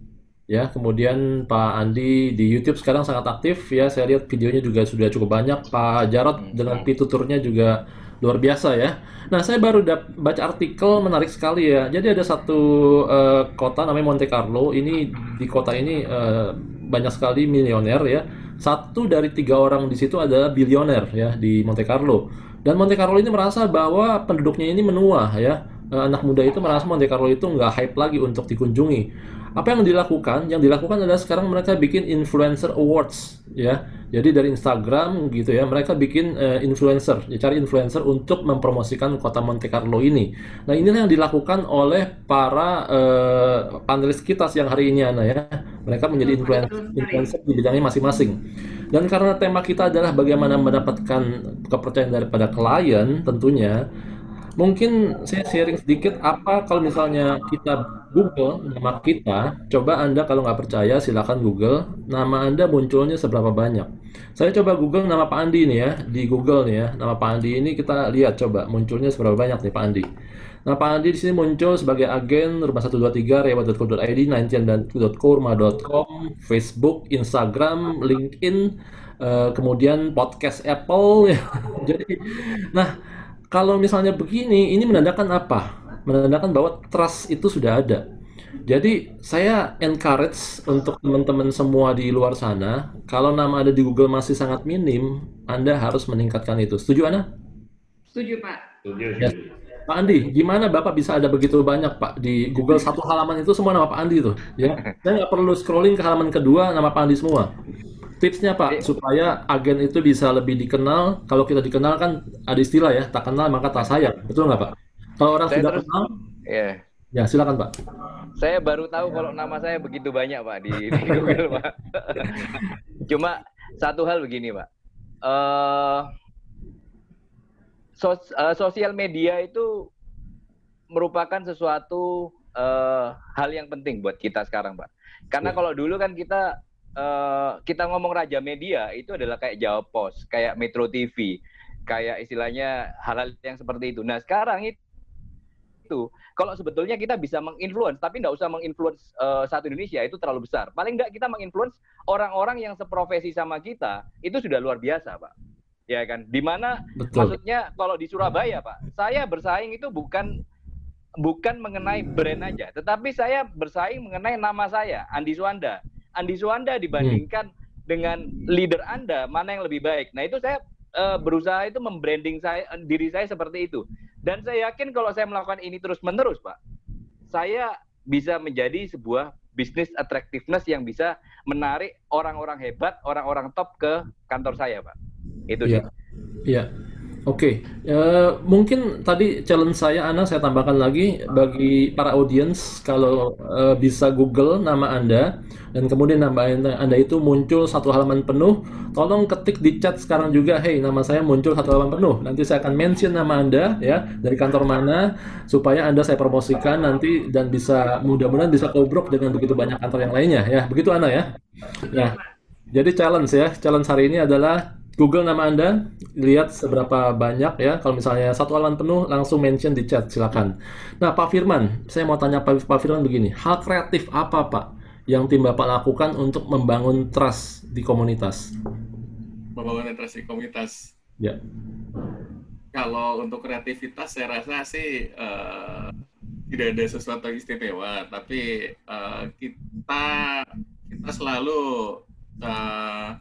ya. Kemudian Pak Andi di YouTube sekarang sangat aktif ya. Saya lihat videonya juga sudah cukup banyak. Pak Jarot hmm. dengan pituturnya juga luar biasa ya. Nah, saya baru baca artikel menarik sekali ya. Jadi ada satu uh, kota namanya Monte Carlo. Ini di kota ini uh, banyak sekali milioner ya. Satu dari tiga orang di situ adalah bilioner ya di Monte Carlo. Dan Monte Carlo ini merasa bahwa penduduknya ini menua ya. Eh, anak muda itu merasa Monte Carlo itu nggak hype lagi untuk dikunjungi. Apa yang dilakukan? Yang dilakukan adalah sekarang mereka bikin influencer awards ya. Jadi dari Instagram gitu ya, mereka bikin uh, influencer, ya, cari influencer untuk mempromosikan kota Monte Carlo ini. Nah inilah yang dilakukan oleh para uh, panelis kita siang hari ini Ana ya. Mereka menjadi influencer, influencer di bidangnya masing-masing. Dan karena tema kita adalah bagaimana mendapatkan kepercayaan daripada klien tentunya, mungkin saya sharing sedikit apa kalau misalnya kita Google nama kita, coba Anda kalau nggak percaya silakan Google, nama Anda munculnya seberapa banyak. Saya coba Google nama Pak Andi nih ya, di Google nih ya, nama Pak Andi ini kita lihat coba munculnya seberapa banyak nih Pak Andi. Nah, Pak Andi di sini muncul sebagai agen rumah 123 rewa.co.id, 99.co, rumah.com, Facebook, Instagram, LinkedIn, uh, kemudian podcast Apple. Ya. Jadi, nah kalau misalnya begini, ini menandakan apa? Menandakan bahwa trust itu sudah ada. Jadi saya encourage untuk teman-teman semua di luar sana, kalau nama ada di Google masih sangat minim, Anda harus meningkatkan itu. Setuju Ana? Setuju Pak. Setuju. Ya. Pak Andi, gimana Bapak bisa ada begitu banyak Pak di Google satu halaman itu semua nama Pak Andi itu, ya? Saya nggak perlu scrolling ke halaman kedua nama Pak Andi semua. Tipsnya Pak supaya agen itu bisa lebih dikenal. Kalau kita dikenal kan ada istilah ya, tak kenal maka tak sayang. Betul nggak Pak? Kalau orang saya sudah terus, kenal, yeah. ya silakan Pak. Saya baru tahu kalau nama saya begitu banyak Pak di, di Google Pak. Cuma satu hal begini Pak. Uh, sos, uh, sosial media itu merupakan sesuatu uh, hal yang penting buat kita sekarang Pak. Karena ya. kalau dulu kan kita uh, kita ngomong raja media itu adalah kayak Jawa Pos, kayak Metro TV, kayak istilahnya hal-hal yang seperti itu. Nah sekarang itu kalau sebetulnya kita bisa menginfluence, tapi nggak usah menginfluence uh, satu Indonesia itu terlalu besar. Paling nggak kita menginfluence orang-orang yang seprofesi sama kita itu sudah luar biasa, pak. Ya kan? Di mana Betul. maksudnya kalau di Surabaya, pak, saya bersaing itu bukan bukan mengenai brand aja, tetapi saya bersaing mengenai nama saya, Andi Suanda Andi Suwanda dibandingkan hmm. dengan leader Anda mana yang lebih baik. Nah, itu saya uh, berusaha itu membranding saya diri saya seperti itu. Dan saya yakin kalau saya melakukan ini terus-menerus, Pak, saya bisa menjadi sebuah bisnis attractiveness yang bisa menarik orang-orang hebat, orang-orang top ke kantor saya, Pak. Itu sih. Iya. Oke, okay. uh, mungkin tadi challenge saya, Ana, saya tambahkan lagi bagi para audiens kalau uh, bisa Google nama Anda dan kemudian nama Anda itu muncul satu halaman penuh, tolong ketik di chat sekarang juga, hey nama saya muncul satu halaman penuh. Nanti saya akan mention nama Anda ya dari kantor mana supaya Anda saya promosikan nanti dan bisa mudah-mudahan bisa kobrok dengan begitu banyak kantor yang lainnya ya. Begitu Ana ya. Nah, jadi challenge ya, challenge hari ini adalah Google nama Anda, lihat seberapa banyak ya. Kalau misalnya satu halaman penuh, langsung mention di chat, silakan. Nah, Pak Firman, saya mau tanya Pak, Pak Firman begini, hal kreatif apa Pak yang tim Bapak lakukan untuk membangun trust di komunitas? Membangun trust di komunitas? Ya. Kalau untuk kreativitas, saya rasa sih uh, tidak ada sesuatu yang istimewa, tapi uh, kita kita selalu uh,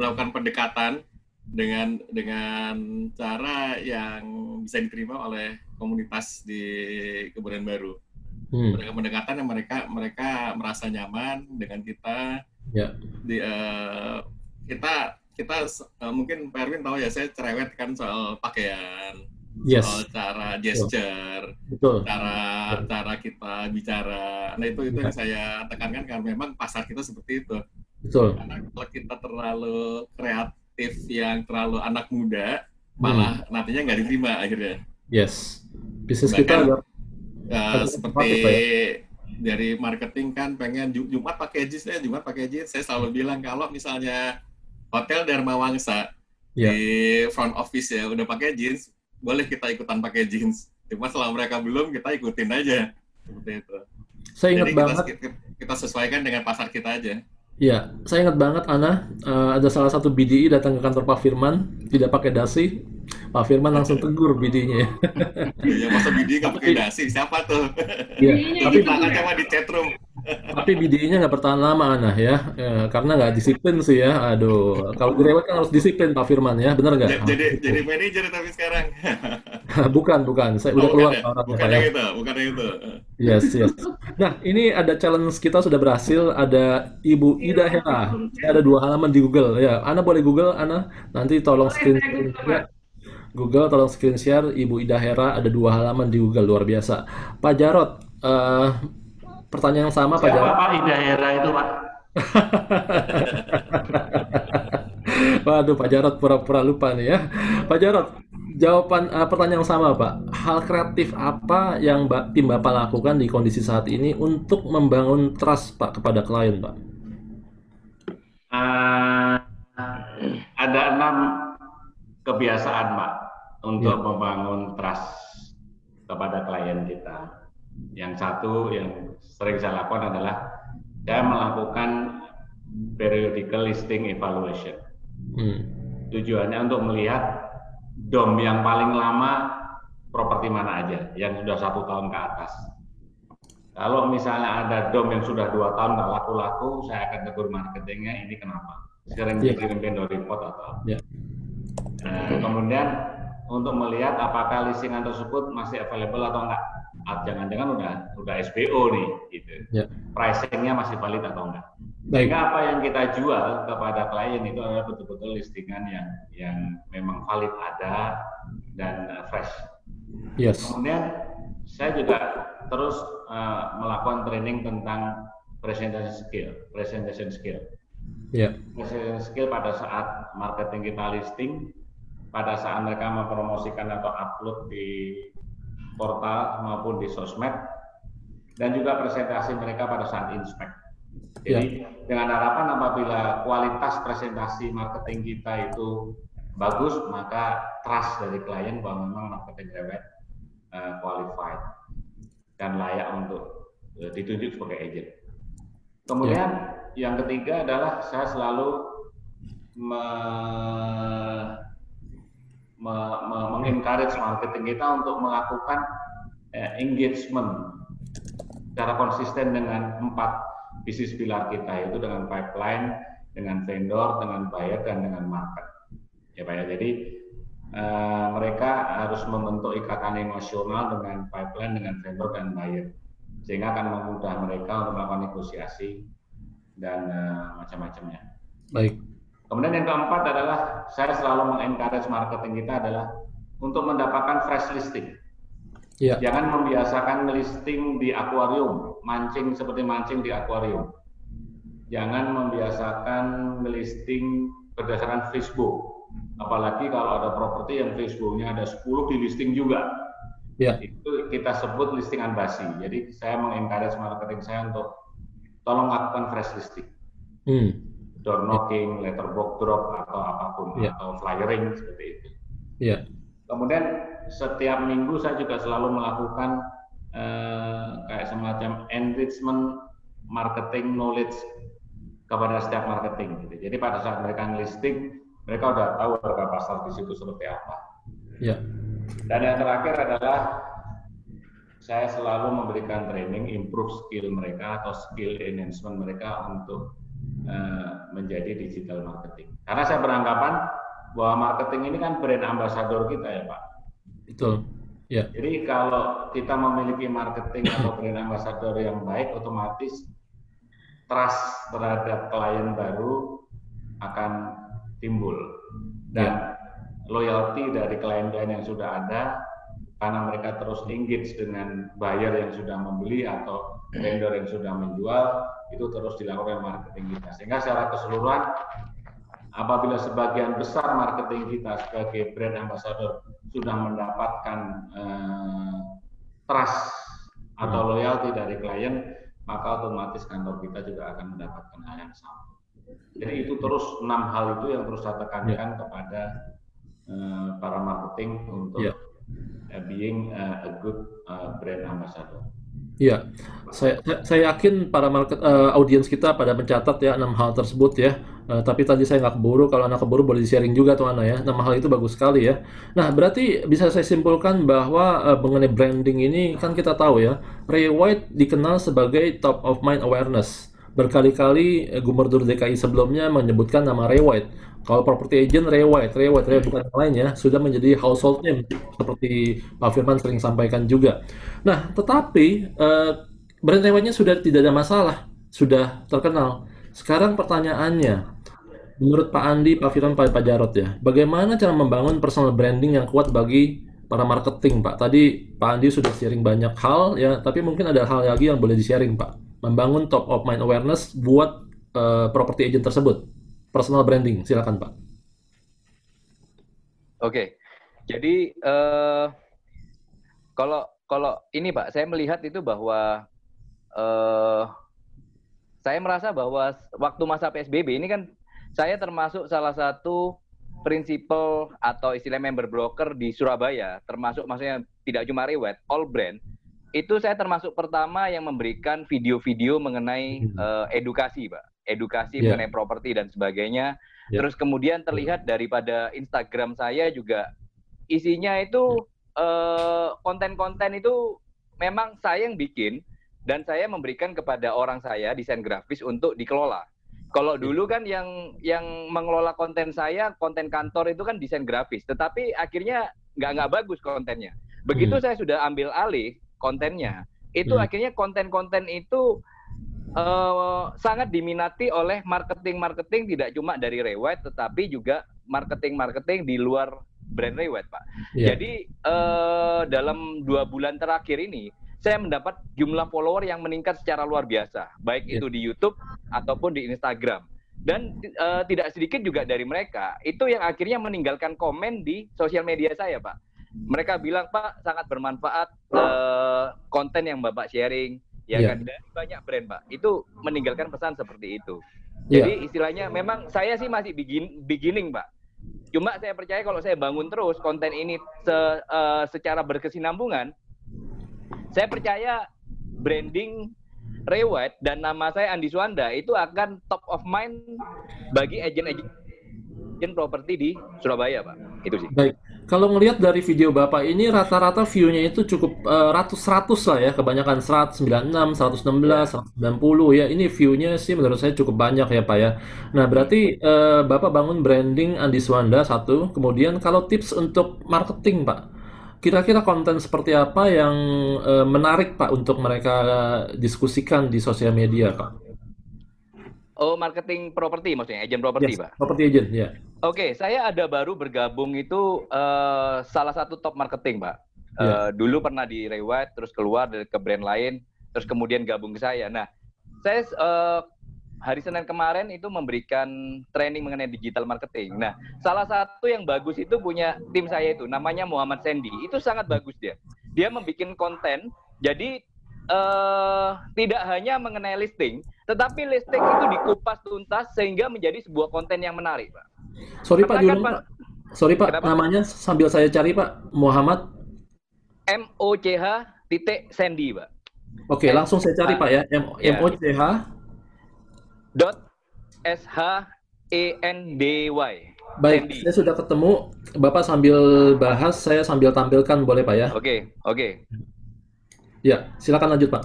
melakukan pendekatan dengan dengan cara yang bisa diterima oleh komunitas di Kebunan Baru. Hmm. Mereka pendekatan yang mereka mereka merasa nyaman dengan kita. Ya. Di, uh, kita kita uh, mungkin Pak Erwin tahu ya saya cerewet kan soal pakaian, yes. soal cara gesture, Betul. cara Betul. cara kita bicara. Nah itu itu ya. yang saya tekankan karena memang pasar kita seperti itu. Betul. Karena kalau kita terlalu kreatif yang terlalu anak muda, malah hmm. nantinya nggak diterima akhirnya. Yes. Bisnis kita uh, seperti ya? dari marketing kan pengen Jumat pakai jeans ya, Jumat pakai jeans. Saya selalu bilang kalau misalnya Hotel Dharma Wangsa yeah. di front office ya udah pakai jeans, boleh kita ikutan pakai jeans. Cuma selama mereka belum, kita ikutin aja. Seperti itu. Saya ingat Jadi banget. Kita, kita sesuaikan dengan pasar kita aja. Ya, saya ingat banget Ana, uh, ada salah satu BDI datang ke kantor Pak Firman, tidak pakai dasi, Pak Firman langsung tegur BD-nya. Iya, masa BD nggak pakai dasi, siapa tuh? Iya, tapi tangan cuma di chatroom. Tapi BDI-nya nggak bertahan lama, Ana ya, ya karena nggak disiplin sih ya. Aduh, kalau direwet kan harus disiplin Pak Firman ya, benar nggak? Jadi ah, jadi manajer tapi sekarang. bukan, bukan, saya oh, udah keluar. Ya? Bukan yang itu, bukan yang itu. Yes, yes. Nah, ini ada challenge kita sudah berhasil. Ada Ibu Ida Hera. Ada dua halaman di Google. Ya, Ana boleh Google, Ana. Nanti tolong screen. Ya. Google tolong screen share Ibu Ida Hera ada dua halaman di Google luar biasa. Pak Jarot, uh, pertanyaan yang sama Pak Jarot. Pak Ida Hera itu Pak? Waduh Pak Jarot pura-pura lupa nih ya. Pak Jarot, jawaban uh, pertanyaan yang sama Pak. Hal kreatif apa yang Mbak, tim Bapak lakukan di kondisi saat ini untuk membangun trust Pak kepada klien Pak? Uh, ada enam kebiasaan Pak untuk ya. membangun trust kepada klien kita. Yang satu yang sering saya lakukan adalah saya melakukan periodical listing evaluation. Hmm. Tujuannya untuk melihat dom yang paling lama properti mana aja yang sudah satu tahun ke atas. Kalau misalnya ada dom yang sudah dua tahun nggak laku-laku, saya akan tegur marketingnya ini kenapa? Sering yeah. dikirim vendor report atau yeah. Nah, kemudian untuk melihat apakah listingan tersebut masih available atau enggak. Jangan-jangan udah udah SBO nih gitu. Yeah. Pricingnya masih valid atau enggak. Baik. Sehingga apa yang kita jual kepada klien itu adalah betul-betul listingan yang yang memang valid ada dan uh, fresh. Yes. Kemudian saya juga terus uh, melakukan training tentang presentation skill, presentation skill. Yeah. Presentation skill pada saat marketing kita listing, pada saat mereka mempromosikan atau upload di portal maupun di sosmed, dan juga presentasi mereka pada saat inspect. Jadi yeah. dengan harapan apabila kualitas presentasi marketing kita itu bagus, maka trust dari klien bahwa memang marketing rewet uh, qualified dan layak untuk uh, ditunjuk sebagai agent. Kemudian yeah. yang ketiga adalah saya selalu me, me, me, mengencourage marketing kita untuk melakukan uh, engagement secara konsisten dengan empat bisnis pilar kita yaitu dengan pipeline, dengan vendor, dengan buyer dan dengan market. Ya Pak ya. Jadi uh, mereka harus membentuk ikatan emosional dengan pipeline, dengan vendor dan buyer sehingga akan memudah mereka untuk melakukan negosiasi dan uh, macam-macamnya. Baik. Kemudian yang keempat adalah saya selalu mengencourage marketing kita adalah untuk mendapatkan fresh listing. Ya. Jangan membiasakan listing di akuarium, mancing seperti mancing di akuarium. Jangan membiasakan listing berdasarkan Facebook. Apalagi kalau ada properti yang Facebooknya ada 10 di listing juga Ya. Itu kita sebut listingan basi. Jadi saya mengencourage marketing saya untuk tolong lakukan fresh listing. Hmm. Door knocking, letterbox drop atau apa pun ya. atau flyering seperti itu. Ya. Kemudian setiap minggu saya juga selalu melakukan eh, kayak semacam enrichment marketing knowledge kepada setiap marketing. Gitu. Jadi pada saat mereka listing, mereka udah tahu harga pasar di situ seperti apa. Ya. Dan yang terakhir adalah saya selalu memberikan training improve skill mereka atau skill enhancement mereka untuk menjadi digital marketing. Karena saya beranggapan bahwa marketing ini kan brand ambassador kita ya Pak. Betul. Ya. Jadi kalau kita memiliki marketing atau brand ambassador yang baik, otomatis trust terhadap klien baru akan timbul dan ya loyalty dari klien-klien yang sudah ada karena mereka terus engage dengan buyer yang sudah membeli atau vendor yang sudah menjual itu terus dilakukan marketing kita sehingga secara keseluruhan apabila sebagian besar marketing kita sebagai brand ambassador sudah mendapatkan eh, trust atau loyalty dari klien maka otomatis kantor kita juga akan mendapatkan hal yang sama jadi itu terus enam hal itu yang terus saya tekankan ya. kepada Eh, para marketing untuk yeah. being uh, a good uh, brand ambassador. Iya, saya saya yakin para market uh, audiens kita pada mencatat ya enam hal tersebut ya. Uh, tapi tadi saya nggak keburu, kalau anak keburu boleh di sharing juga tuh Ana ya. Enam hal itu bagus sekali ya. Nah berarti bisa saya simpulkan bahwa uh, mengenai branding ini kan kita tahu ya, Ray White dikenal sebagai top of mind awareness. Berkali-kali Gubernur DKI sebelumnya menyebutkan nama Ray White kalau property agent White, Ray White bukan yang lain ya, sudah menjadi household name seperti Pak Firman sering sampaikan juga. Nah, tetapi uh, brand White-nya sudah tidak ada masalah, sudah terkenal. Sekarang pertanyaannya, menurut Pak Andi, Pak Firman, Pak, Pak Jarot ya, bagaimana cara membangun personal branding yang kuat bagi para marketing, Pak? Tadi Pak Andi sudah sharing banyak hal ya, tapi mungkin ada hal lagi yang boleh di-sharing, Pak. Membangun top of mind awareness buat uh, property agent tersebut personal branding. Silakan Pak. Oke, jadi uh, kalau kalau ini Pak, saya melihat itu bahwa uh, saya merasa bahwa waktu masa PSBB ini kan saya termasuk salah satu prinsipal atau istilah member broker di Surabaya, termasuk maksudnya tidak cuma Rewet, all brand, itu saya termasuk pertama yang memberikan video-video mengenai uh, edukasi, Pak edukasi yeah. mengenai properti dan sebagainya. Yeah. Terus kemudian terlihat daripada Instagram saya juga isinya itu eh, konten-konten uh, itu memang saya yang bikin dan saya memberikan kepada orang saya desain grafis untuk dikelola. Kalau ya. dulu kan yang yang mengelola konten saya, konten kantor itu kan desain grafis, tetapi akhirnya nggak nggak bagus kontennya. Begitu hmm. saya sudah ambil alih, kontennya. Itu hmm. akhirnya konten-konten itu uh, sangat diminati oleh marketing-marketing tidak cuma dari Rewet tetapi juga marketing-marketing di luar brand Rewet, Pak. Yeah. Jadi uh, dalam dua bulan terakhir ini saya mendapat jumlah follower yang meningkat secara luar biasa, baik yeah. itu di YouTube ataupun di Instagram. Dan uh, tidak sedikit juga dari mereka itu yang akhirnya meninggalkan komen di sosial media saya, Pak. Mereka bilang, Pak, sangat bermanfaat uh, konten yang Bapak sharing, ya yeah. kan dari banyak brand, Pak. Itu meninggalkan pesan seperti itu. Yeah. Jadi istilahnya memang saya sih masih begin, beginning, Pak. Cuma saya percaya kalau saya bangun terus konten ini se, uh, secara berkesinambungan, saya percaya branding Rewet dan nama saya Andi Suanda itu akan top of mind bagi agent-agent properti di Surabaya, Pak. Itu sih. Baik. Kalau ngelihat dari video Bapak ini rata-rata view-nya itu cukup uh, ratus-ratus lah ya, kebanyakan 196, 116, ya. 190 ya. Ini view-nya sih menurut saya cukup banyak ya, Pak ya. Nah, berarti uh, Bapak bangun branding Andi Suanda satu, kemudian kalau tips untuk marketing, Pak Kira-kira konten seperti apa yang uh, menarik Pak untuk mereka diskusikan di sosial media Pak? Oh, marketing properti maksudnya, agent properti, yes, Pak? Property agent, ya. Yeah. Oke, okay, saya ada baru bergabung itu uh, salah satu top marketing, Pak. Yeah. Uh, dulu pernah di Reward, terus keluar dari ke brand lain, terus kemudian gabung ke saya. Nah, saya uh, hari Senin kemarin itu memberikan training mengenai digital marketing. Nah, salah satu yang bagus itu punya tim saya itu, namanya Muhammad Sandy. Itu sangat bagus dia. Dia membuat konten, jadi uh, tidak hanya mengenai listing, tetapi listing itu dikupas tuntas sehingga menjadi sebuah konten yang menarik, Pak. Sorry Pak, Pak. Sorry Pak, Kenapa? namanya sambil saya cari Pak, Muhammad M O C H titik Sandy, Pak. Oke, langsung saya cari Pak ya. M, ya. M O C H dot S H E N D Y. Baik, Sandy. saya sudah ketemu. Bapak sambil bahas, saya sambil tampilkan, boleh Pak ya? Oke, oke. Ya, silakan lanjut Pak.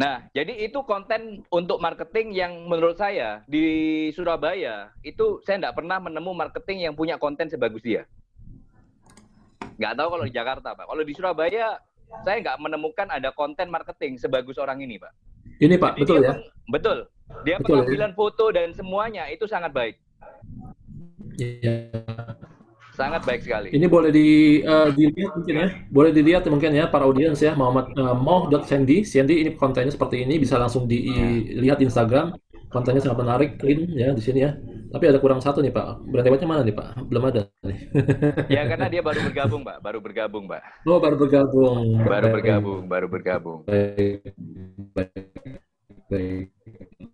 Nah, jadi itu konten untuk marketing yang menurut saya di Surabaya itu saya tidak pernah menemu marketing yang punya konten sebagus dia. Nggak tahu kalau di Jakarta, Pak. Kalau di Surabaya, saya nggak menemukan ada konten marketing sebagus orang ini, Pak. Ini Pak, Jadi betul ya? Betul. Dia Betul, ya? pengambilan ya? foto dan semuanya itu sangat baik. Iya. Sangat baik sekali. Ini boleh di, uh, dilihat mungkin ya, boleh dilihat mungkin ya para audiens ya Muhammad uh, Moh.Sandy. Sandy ini kontennya seperti ini bisa langsung dilihat Instagram. Kontennya sangat menarik, clean ya di sini ya. Tapi ada kurang satu nih Pak. Berarti mana nih Pak? Belum ada nih. ya karena dia baru bergabung Pak, baru bergabung Pak. Oh baru bergabung. Baru bergabung, baru bergabung. Baik, baik, baik.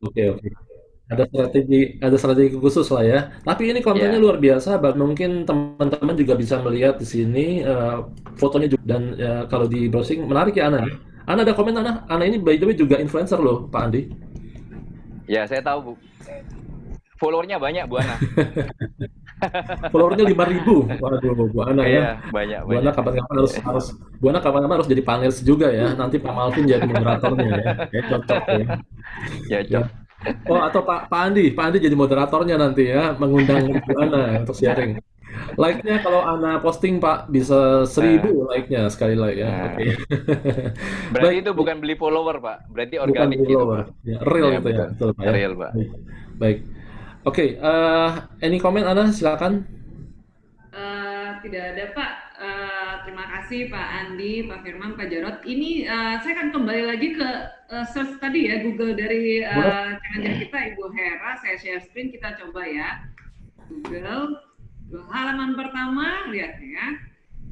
Oke oke. Ada strategi ada strategi khusus lah ya. Tapi ini kontennya yeah. luar biasa. Mungkin teman-teman juga bisa melihat di sini uh, fotonya juga dan uh, kalau di browsing menarik ya Ana. Ya. Ana ada komen Ana. Ana ini by the way juga influencer loh Pak Andi. Ya saya tahu Bu. Followernya banyak Bu Ana. Followernya lima ribu, waduh Bu Ana ya. Iya, banyak. Bu Ana kapan-kapan harus harus Bu Ana kapan-kapan harus jadi panelis juga ya. Nanti Pak Malvin jadi moderatornya ya. Ya cocok ya. Ya cocok. Ya. Oh atau Pak Pak Andi, Pak Andi jadi moderatornya nanti ya, mengundang Bu Ana untuk sharing. Like-nya kalau Ana posting Pak bisa seribu nah. like-nya sekali like ya. Nah. Oke. Okay. Berarti Baik. itu bukan beli follower Pak, berarti organik bukan follower. gitu. Ya, real ya, itu ya, betul Pak. Ya. Real Pak. Baik. Baik. Oke, okay, uh, eh, any comment Ana silakan. Uh, tidak ada Pak. Uh, terima kasih Pak Andi, Pak Firman, Pak Jarot. Ini uh, saya akan kembali lagi ke uh, search tadi ya Google dari uh, channel kita Ibu Hera. Saya share screen kita coba ya. Google halaman pertama lihat ya.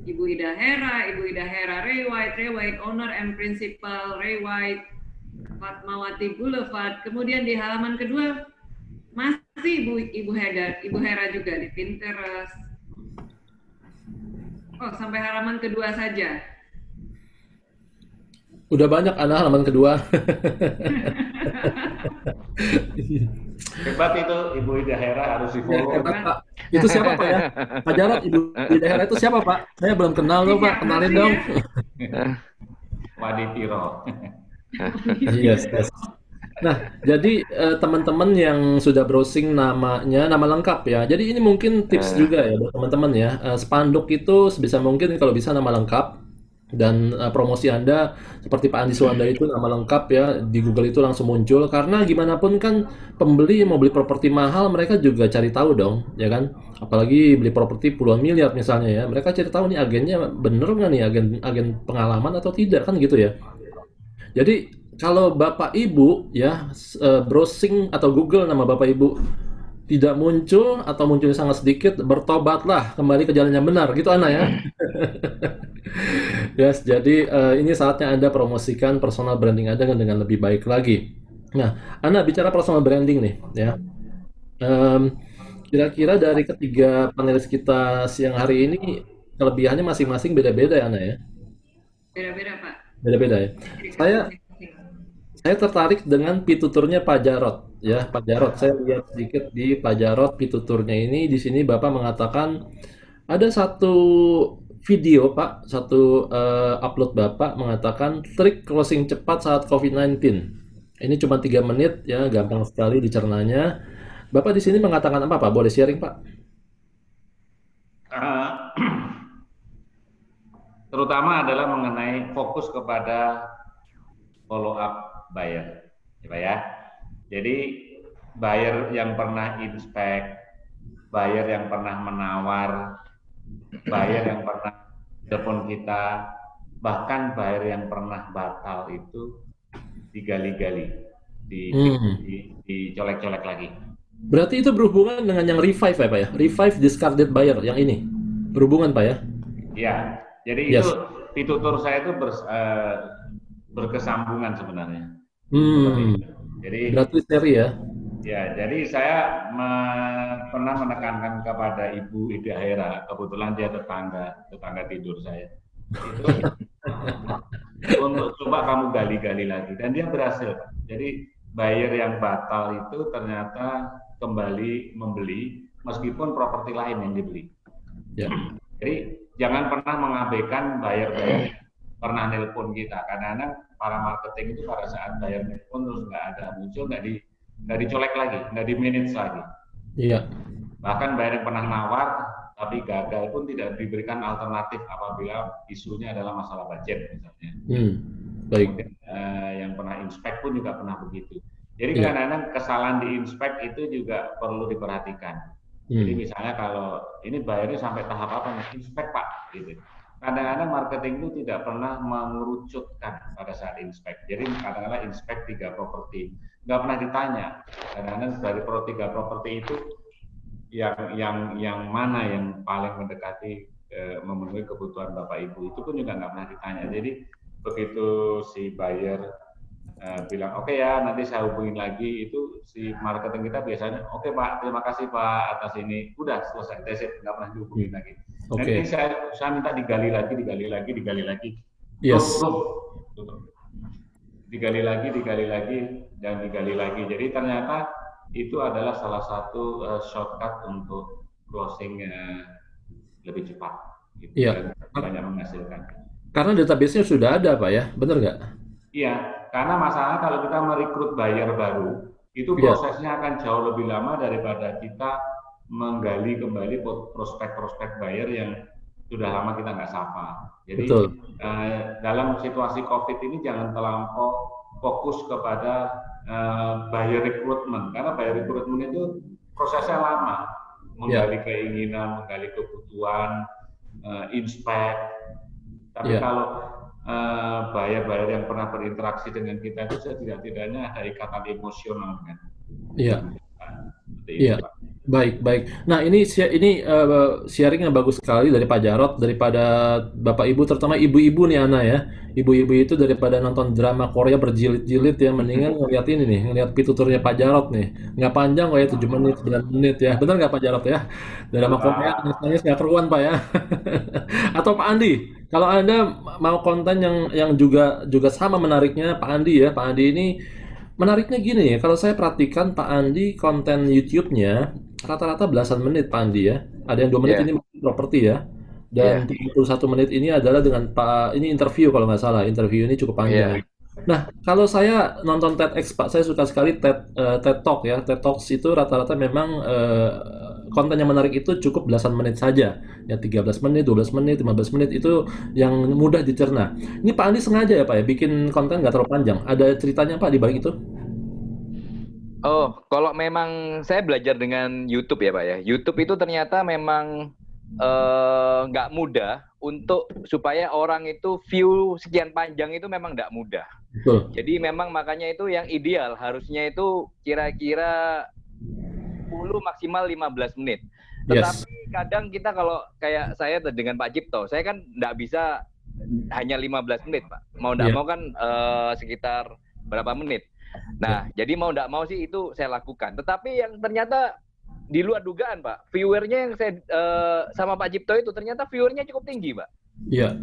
Ibu Ida Hera, Ibu Ida Hera Ray White, Ray White owner and principal Ray White Fatmawati Boulevard. Kemudian di halaman kedua masih Ibu Ibu Hera, Ibu Hera juga di Pinterest. Oh, sampai halaman kedua saja. Udah banyak anak halaman kedua. Hebat itu Ibu Ida Hera harus di follow. Hebat, Pak. Itu siapa Pak ya? Pak Jarot Ibu Ida Hera itu siapa Pak? Saya belum kenal loh Pak, kenalin dong. Waditiro. yes, yes. Nah, jadi uh, teman-teman yang sudah browsing namanya, nama lengkap ya. Jadi ini mungkin tips uh. juga ya buat teman-teman ya. Uh, spanduk itu sebisa mungkin kalau bisa nama lengkap. dan uh, promosi Anda seperti Pak Andi Suwanda itu nama lengkap ya di Google itu langsung muncul karena gimana pun kan pembeli mau beli properti mahal mereka juga cari tahu dong ya kan apalagi beli properti puluhan miliar misalnya ya mereka cari tahu nih agennya bener nggak nih agen agen pengalaman atau tidak kan gitu ya jadi kalau Bapak Ibu ya uh, browsing atau Google nama Bapak Ibu tidak muncul atau munculnya sangat sedikit, bertobatlah kembali ke jalan yang benar, gitu Ana ya. yes, jadi uh, ini saatnya Anda promosikan personal branding Anda dengan lebih baik lagi. Nah, Ana bicara personal branding nih, ya. Um, kira-kira dari ketiga panelis kita siang hari ini kelebihannya masing-masing beda-beda ya, Ana ya? Beda-beda, Pak. Beda-beda ya. Saya saya tertarik dengan pituturnya Pak Jarot ya. Pak Jarot saya lihat sedikit di Pak Jarot pituturnya ini. Di sini Bapak mengatakan ada satu video Pak satu uh, upload Bapak mengatakan trik closing cepat saat COVID-19 ini cuma tiga menit ya gampang sekali dicernanya. Bapak di sini mengatakan apa Pak? Boleh sharing Pak? Uh, terutama adalah mengenai fokus kepada follow up buyer, ya Pak ya. Jadi buyer yang pernah inspect, buyer yang pernah menawar, buyer yang pernah telepon kita, bahkan buyer yang pernah batal itu digali-gali, di, hmm. di, dicolek-colek lagi. Berarti itu berhubungan dengan yang revive ya Pak ya? Revive discarded buyer yang ini. Berhubungan Pak ya? Iya. Jadi yes. itu pitutur saya itu ber, uh, berkesambungan sebenarnya. Hmm. Jadi berarti seri ya? Ya, jadi saya me pernah menekankan kepada Ibu Ida Hera, kebetulan dia tetangga tetangga tidur saya. Itu untuk coba kamu gali-gali lagi dan dia berhasil. Jadi buyer yang batal itu ternyata kembali membeli meskipun properti lain yang dibeli. Ya. Jadi jangan pernah mengabaikan buyer-buyer pernah nelpon kita. Kadang-kadang para marketing itu pada saat bayar pun terus nggak ada muncul nggak di nggak dicolek lagi nggak di manage lagi. Iya. Bahkan bayar yang pernah nawar tapi gagal pun tidak diberikan alternatif apabila isunya adalah masalah budget misalnya. Hmm, baik. Kemudian, uh, yang pernah inspek pun juga pernah begitu. Jadi yeah. kadang-kadang kesalahan di inspek itu juga perlu diperhatikan. Hmm. jadi misalnya kalau ini bayarnya sampai tahap apa nih inspek pak? Gitu kadang-kadang marketing itu tidak pernah mengerucutkan pada saat inspek. Jadi kadang-kadang inspek tiga properti, nggak pernah ditanya. Kadang-kadang dari pro tiga properti itu yang yang yang mana yang paling mendekati e, memenuhi kebutuhan bapak ibu itu pun juga nggak pernah ditanya. Jadi begitu si buyer e, bilang oke okay ya nanti saya hubungin lagi itu si marketing kita biasanya oke okay, pak terima kasih pak atas ini udah selesai that's nggak pernah dihubungin lagi. Okay. Nanti saya, saya minta digali lagi, digali lagi, digali lagi. Yes. Digali lagi, digali lagi, dan digali lagi. Jadi ternyata itu adalah salah satu uh, shortcut untuk closing uh, lebih cepat. Gitu, iya. Banyak menghasilkan. Karena database-nya sudah ada, Pak ya? Benar nggak? Iya, karena masalah kalau kita merekrut buyer baru, itu iya. prosesnya yeah. akan jauh lebih lama daripada kita menggali kembali prospek-prospek buyer yang sudah lama kita nggak sapa. Jadi Uh, dalam situasi COVID ini jangan terlampau fokus kepada uh, buyer recruitment karena buyer recruitment itu prosesnya lama, menggali yeah. keinginan, menggali kebutuhan, uh, inspect. Tapi yeah. kalau uh, buyer-buyer yang pernah berinteraksi dengan kita itu setidak-tidaknya ada ikatan emosional kan. Iya. Iya. Baik, baik. Nah, ini ini uh, sharing yang bagus sekali dari Pak Jarot daripada Bapak Ibu terutama ibu-ibu nih Ana ya. Ibu-ibu itu daripada nonton drama Korea berjilid-jilid ya mendingan ngeliat ini nih, ngeliat pituturnya Pak Jarot nih. Nggak panjang kok ya 7 menit, 9 menit ya. Benar nggak Pak Jarot ya? Drama Korea misalnya nggak keruan Pak ya. Atau Pak Andi, kalau Anda mau konten yang yang juga juga sama menariknya Pak Andi ya. Pak Andi ini menariknya gini ya, kalau saya perhatikan Pak Andi konten YouTube-nya rata-rata belasan menit Pak Andi ya. Ada yang dua menit yeah. ini properti ya. Dan yeah. 31 menit ini adalah dengan Pak ini interview kalau nggak salah. Interview ini cukup panjang. Yeah. Nah, kalau saya nonton TEDx Pak, saya suka sekali TED uh, TED Talk ya. TED Talks itu rata-rata memang uh, konten yang menarik itu cukup belasan menit saja. Ya 13 menit, 12 menit, 15 menit itu yang mudah dicerna. Ini Pak Andi sengaja ya Pak ya bikin konten nggak terlalu panjang. Ada ceritanya Pak di balik itu? Oh, kalau memang saya belajar dengan YouTube ya Pak ya. YouTube itu ternyata memang eh, nggak uh, mudah untuk supaya orang itu view sekian panjang itu memang nggak mudah. Betul. Jadi memang makanya itu yang ideal harusnya itu kira-kira 10 maksimal 15 menit. Tetapi yes. kadang kita kalau kayak saya dengan Pak Cipto, saya kan nggak bisa hanya 15 menit, Pak. Mau nggak yeah. mau kan uh, sekitar berapa menit. Nah, yeah. jadi mau nggak mau sih itu saya lakukan. Tetapi yang ternyata di luar dugaan, Pak. Viewernya yang saya uh, sama Pak Cipto itu ternyata viewernya cukup tinggi, Pak. Iya.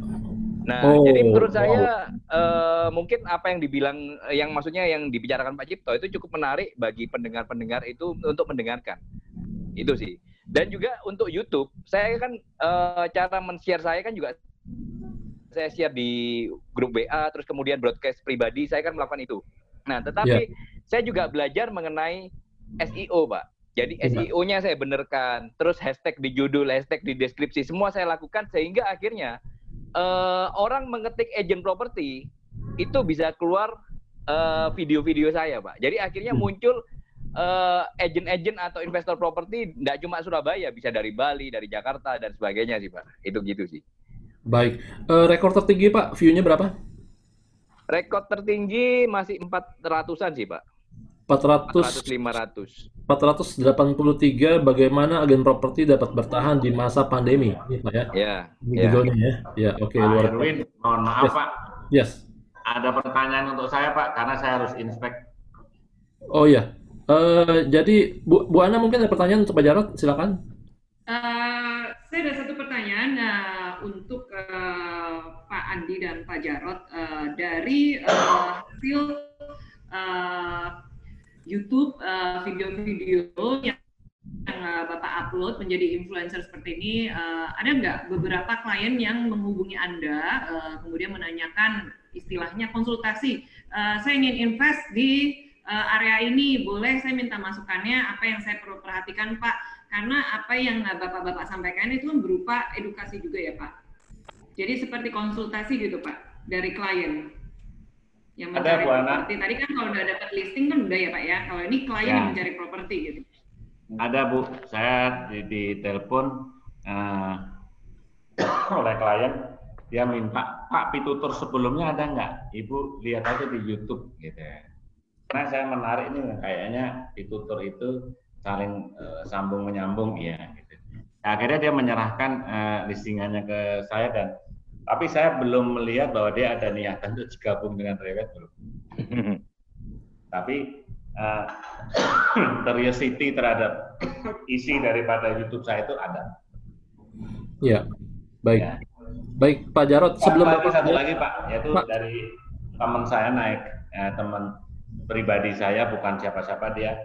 Nah, oh, jadi menurut saya uh, mungkin apa yang dibilang, yang maksudnya yang dibicarakan Pak Cipto itu cukup menarik bagi pendengar-pendengar itu untuk mendengarkan. Itu sih. Dan juga untuk YouTube, saya kan uh, cara men-share saya kan juga saya share di grup WA, terus kemudian broadcast pribadi, saya kan melakukan itu. Nah, tetapi yeah. saya juga belajar mengenai SEO, Pak. Jadi iya. SEO-nya saya benerkan, terus hashtag di judul, hashtag di deskripsi, semua saya lakukan sehingga akhirnya uh, orang mengetik agent property itu bisa keluar uh, video-video saya, Pak. Jadi akhirnya hmm. muncul uh, agent-agent atau investor properti tidak cuma Surabaya, bisa dari Bali, dari Jakarta dan sebagainya sih, Pak. Itu gitu sih. Baik. Uh, rekor tertinggi, Pak, view-nya berapa? Rekor tertinggi masih 400-an sih, Pak. 400 500. 483 bagaimana agen properti dapat bertahan di masa pandemi, ini Pak ya. Ya. Ini ya. ya. Ya, oke okay, luar Erwin, mohon maaf yes. Pak. Yes. Ada pertanyaan untuk saya Pak karena saya harus inspek. Oh ya. Uh, jadi Bu, Bu Ana mungkin ada pertanyaan untuk Pak Jarot, silakan. Uh, saya ada satu pertanyaan uh, untuk uh, Andi dan Pak Jarot uh, dari uh, hasil uh, YouTube uh, video-video yang yang uh, Bapak upload menjadi influencer seperti ini, uh, ada nggak beberapa klien yang menghubungi Anda, uh, kemudian menanyakan istilahnya konsultasi, uh, saya ingin invest di uh, area ini, boleh saya minta masukannya, apa yang saya perlu perhatikan Pak? Karena apa yang Bapak-Bapak sampaikan itu berupa edukasi juga ya Pak. Jadi seperti konsultasi gitu Pak, dari klien yang mencari ada, properti. Tadi kan kalau udah dapat listing kan udah ya Pak ya. Kalau ini klien ya. yang mencari properti gitu. Ada Bu, saya di, di telepon uh, oleh klien dia minta Pak pitutur sebelumnya ada nggak? Ibu lihat aja di YouTube gitu. Ya. Karena saya menarik ini kayaknya pitutur itu saling uh, sambung menyambung ya. Gitu. Nah, akhirnya dia menyerahkan uh, listingannya ke saya dan tapi saya belum melihat bahwa dia ada niatan untuk digabung dengan Rewet belum. Tapi uh, curiosity terhadap isi daripada YouTube saya itu ada. Ya, baik. Ya. Baik, Pak Jarot. Sebelum Pak, satu lagi Pak, yaitu Pak. dari teman saya naik, ya, teman pribadi saya bukan siapa-siapa dia,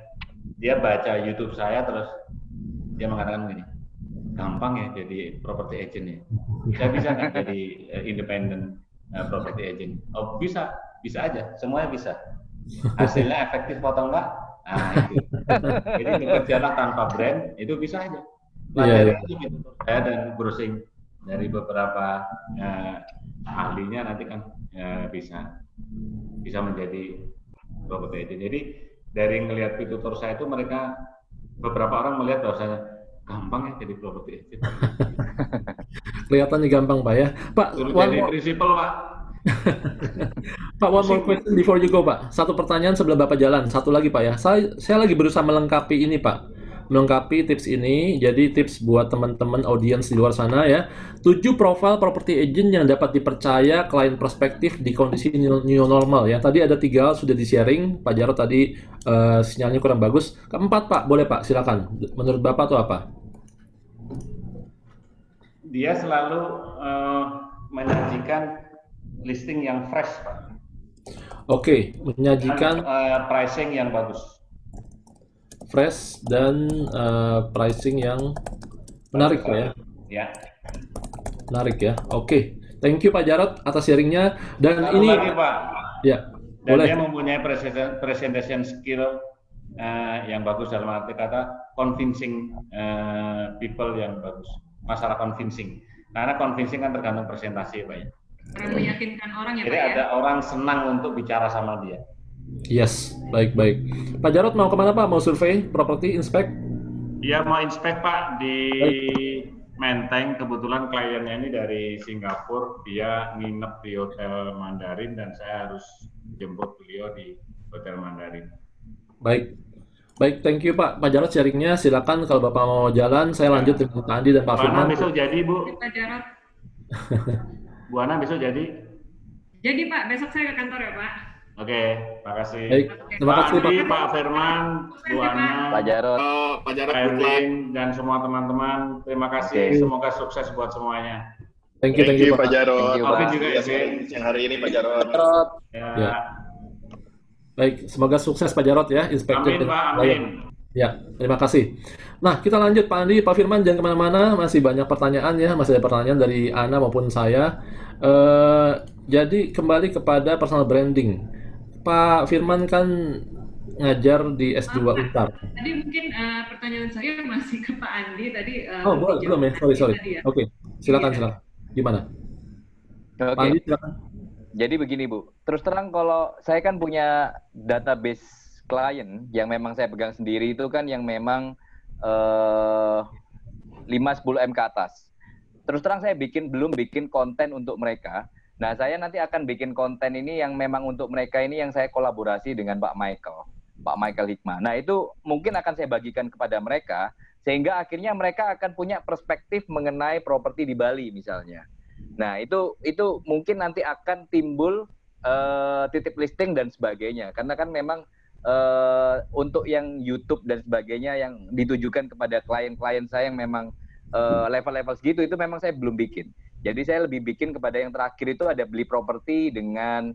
dia baca YouTube saya terus dia mengatakan begini, gampang ya jadi property agent ya. Saya bisa nggak jadi uh, independent uh, property agent? Oh bisa, bisa aja, semuanya bisa. Hasilnya efektif atau enggak? Nah itu. jadi bekerjalah tanpa brand itu bisa aja. Pelajari yeah, yeah. gitu. Saya dan browsing dari beberapa uh, ahlinya nanti kan uh, bisa bisa menjadi property agent. Jadi dari ngelihat tutor saya itu mereka beberapa orang melihat bahwasanya gampang ya jadi property agent. Kelihatannya gampang Pak ya. Pak, Suruh one jadi prinsipal Pak. Pak, one more question before you go Pak. Satu pertanyaan sebelum Bapak jalan. Satu lagi Pak ya. Saya, saya lagi berusaha melengkapi ini Pak. Melengkapi tips ini. Jadi tips buat teman-teman audiens di luar sana ya. Tujuh profil property agent yang dapat dipercaya klien prospektif di kondisi new normal ya. Tadi ada tiga sudah di-sharing. Pak Jarod tadi uh, sinyalnya kurang bagus. Keempat Pak, boleh Pak, silakan. Menurut Bapak itu apa? dia selalu uh, menyajikan listing yang fresh, Pak. Oke, okay, menyajikan dan, uh, pricing yang bagus. Fresh dan uh, pricing yang menarik, Pak ya. Ya. Menarik ya. Oke. Okay. Thank you Pak Jarot atas sharingnya dan Satu ini lagi Pak. Ya. Dan boleh. dia mempunyai presentation skill uh, yang bagus dalam arti kata convincing uh, people yang bagus masalah convincing karena convincing kan tergantung presentasi pak ya Orang meyakinkan orang ya jadi pak ya? ada orang senang untuk bicara sama dia yes baik baik Pak Jarot mau ke mana Pak mau survei properti inspect Iya mau inspect Pak di Menteng kebetulan kliennya ini dari Singapura dia nginep di hotel Mandarin dan saya harus jemput beliau di hotel Mandarin. Baik, baik, thank you Pak. Pak Jarod sharingnya silakan kalau Bapak mau jalan, saya lanjut dengan Pak Andi dan Pak Firman. besok jadi Bu. Pak. Bu Ana besok jadi? Jadi Pak, besok saya ke kantor ya Pak. Oke, terima kasih. Baik, terima kasih Pak. Pak Firman, Bu Ana, Pak Jarod, uh, Pak Jarod, Erwin, dan semua teman-teman. Terima kasih. Okay. Semoga sukses buat semuanya. Thank you, thank you, Pak Jarod. Thank you, juga ya, yang hari ini Pak Jarod. Ya. ya. Baik, semoga sukses Pak Jarod ya, Inspektur. Amin, Pak, amin. Ya, terima kasih. Nah, kita lanjut Pak Andi, Pak Firman, jangan ke mana-mana, masih banyak pertanyaan ya, masih ada pertanyaan dari Ana maupun saya. Uh, jadi kembali kepada personal branding. Pak Firman kan ngajar di S2 oh, Untar. Tadi mungkin uh, pertanyaan saya masih ke Pak Andi tadi. Uh, oh, boleh, belum ya? Sorry, sorry. Ya. Oke, okay. silakan, iya. silakan. Gimana? Okay. Pak Andi, silakan. Jadi begini, Bu. Terus terang kalau saya kan punya database klien yang memang saya pegang sendiri itu kan yang memang uh, 5-10 M ke atas. Terus terang saya bikin belum bikin konten untuk mereka Nah, saya nanti akan bikin konten ini yang memang untuk mereka ini yang saya kolaborasi dengan Pak Michael, Pak Michael Hikmah. Nah, itu mungkin akan saya bagikan kepada mereka sehingga akhirnya mereka akan punya perspektif mengenai properti di Bali misalnya. Nah, itu itu mungkin nanti akan timbul uh, titip listing dan sebagainya. Karena kan memang uh, untuk yang YouTube dan sebagainya yang ditujukan kepada klien-klien saya yang memang eh, level-level uh, segitu itu memang saya belum bikin. Jadi saya lebih bikin kepada yang terakhir itu ada beli properti dengan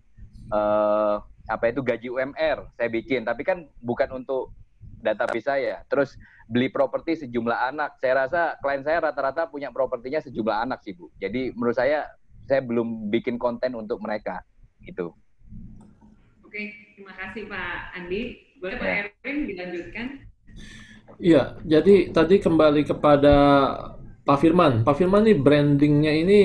uh, apa itu gaji UMR saya bikin, tapi kan bukan untuk database saya. Terus beli properti sejumlah anak. Saya rasa klien saya rata-rata punya propertinya sejumlah anak sih Bu. Jadi menurut saya saya belum bikin konten untuk mereka gitu. Oke, terima kasih Pak Andi. Boleh Pak ya. Erwin dilanjutkan? Iya, jadi tadi kembali kepada Pak Firman, Pak Firman nih brandingnya ini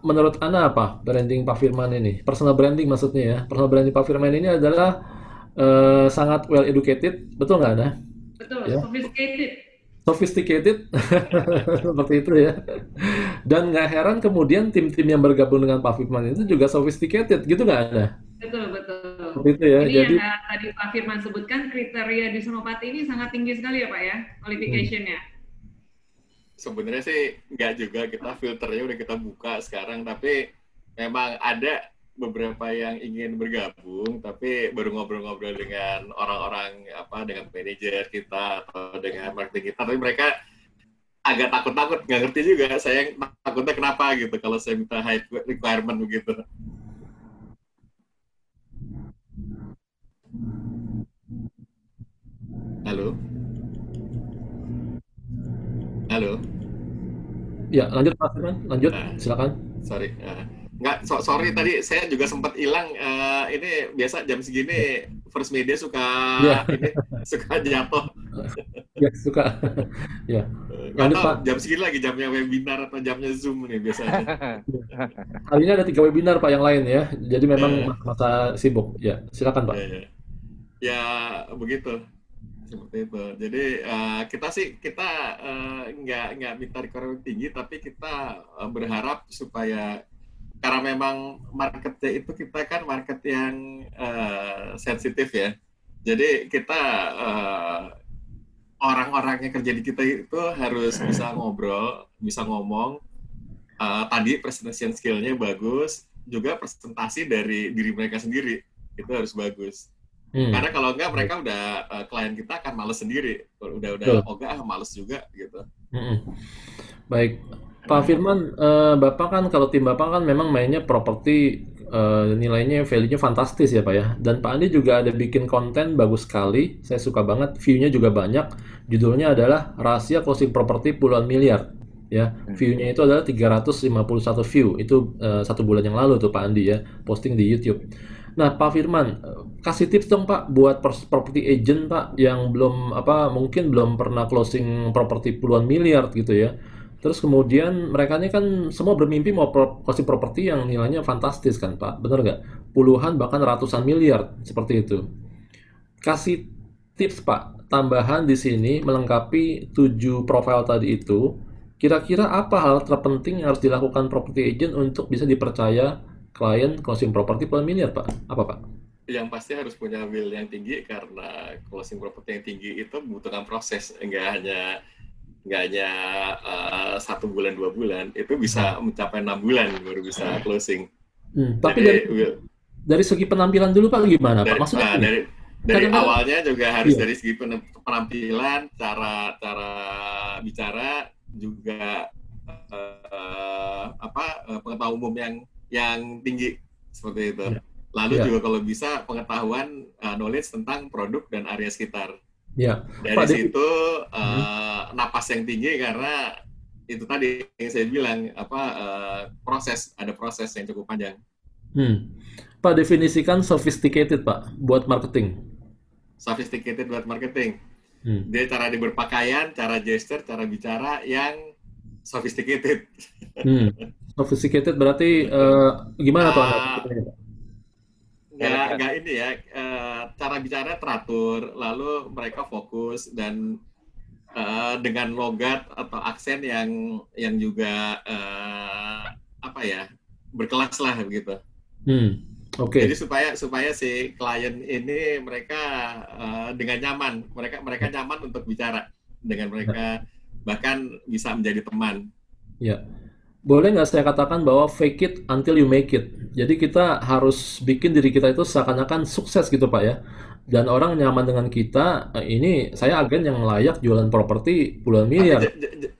menurut Anda apa branding Pak Firman ini? Personal branding maksudnya ya. Personal branding Pak Firman ini adalah uh, sangat well educated, betul nggak Anda? Betul, ya? sophisticated. Sophisticated, seperti itu ya. Dan nggak heran kemudian tim-tim yang bergabung dengan Pak Firman itu juga sophisticated, gitu nggak Anda? Betul, betul. Seperti itu ya. Jadi, Jadi yang tadi Pak Firman sebutkan kriteria di Senopati ini sangat tinggi sekali ya Pak ya, qualification-nya. Hmm sebenarnya sih nggak juga kita filternya udah kita buka sekarang tapi memang ada beberapa yang ingin bergabung tapi baru ngobrol-ngobrol dengan orang-orang apa dengan manajer kita atau dengan marketing kita. Tapi mereka agak takut-takut nggak ngerti juga saya takutnya kenapa gitu kalau saya minta high requirement begitu. Halo Halo. Ya, lanjut Pak Firman, lanjut, uh, silakan. Sorry, uh, nggak, so, sorry tadi saya juga sempat hilang. Uh, ini biasa jam segini First Media suka yeah. ini suka jatuh. ya suka. ya. Lanjut Pak. Jam segini lagi jamnya webinar atau jamnya Zoom nih biasanya. Hari ini ada tiga webinar Pak yang lain ya. Jadi memang uh, masa sibuk. Ya, silakan Pak. Ya, ya. ya begitu seperti itu. Jadi uh, kita sih kita uh, nggak nggak minta requirement tinggi, tapi kita uh, berharap supaya karena memang marketnya itu kita kan market yang uh, sensitif ya. Jadi kita uh, orang-orang yang kerja di kita itu harus bisa ngobrol, bisa ngomong. Uh, tadi presentation skillnya bagus, juga presentasi dari diri mereka sendiri itu harus bagus Hmm. Karena kalau enggak mereka udah uh, klien kita akan males sendiri. Udah udah Betul. ogah ah, males juga gitu. Hmm. Baik. Pak Firman, uh, Bapak kan kalau tim Bapak kan memang mainnya properti uh, nilainya value-nya fantastis ya Pak ya. Dan Pak Andi juga ada bikin konten bagus sekali. Saya suka banget, view-nya juga banyak. Judulnya adalah Rahasia Closing Properti Puluhan Miliar. Ya, hmm. view-nya itu adalah 351 view. Itu uh, satu bulan yang lalu tuh Pak Andi ya, posting di YouTube. Nah, Pak Firman, kasih tips dong Pak buat property agent Pak yang belum apa mungkin belum pernah closing properti puluhan miliar gitu ya. Terus kemudian mereka ini kan semua bermimpi mau closing properti yang nilainya fantastis kan Pak, benar nggak? Puluhan bahkan ratusan miliar seperti itu. Kasih tips Pak tambahan di sini melengkapi tujuh profil tadi itu. Kira-kira apa hal terpenting yang harus dilakukan property agent untuk bisa dipercaya klien closing properti per miliar, Pak? Apa, Pak? Yang pasti harus punya will yang tinggi karena closing properti yang tinggi itu membutuhkan proses, enggak hanya enggak hanya uh, satu bulan dua bulan, itu bisa mencapai enam bulan baru bisa closing. Hmm, tapi Jadi, dari will, dari segi penampilan dulu Pak gimana dari, Pak? Maksudnya nah, dari dari kadang awalnya juga harus iya. dari segi penampilan, cara cara bicara juga uh, apa pengetahuan umum yang yang tinggi seperti itu. Ya. Lalu ya. juga kalau bisa pengetahuan uh, knowledge tentang produk dan area sekitar. Ya. Dari Pak, situ uh, napas yang tinggi karena itu tadi yang saya bilang apa uh, proses ada proses yang cukup panjang. Hmm. Pak definisikan sophisticated Pak buat marketing. Sophisticated buat marketing. Hmm. Dia cara dia berpakaian, cara gesture, cara bicara yang sophisticated. Hmm. Sophisticated berarti uh, gimana tuh? Uh, nggak nggak ini ya uh, cara bicara teratur, lalu mereka fokus dan uh, dengan logat atau aksen yang yang juga uh, apa ya berkelas lah begitu. Hmm. Oke. Okay. Jadi supaya supaya si klien ini mereka uh, dengan nyaman, mereka mereka nyaman untuk bicara dengan mereka bahkan bisa menjadi teman. Ya boleh nggak saya katakan bahwa fake it until you make it. Jadi kita harus bikin diri kita itu seakan-akan sukses gitu Pak ya. Dan orang nyaman dengan kita, eh, ini saya agen yang layak jualan properti puluhan miliar.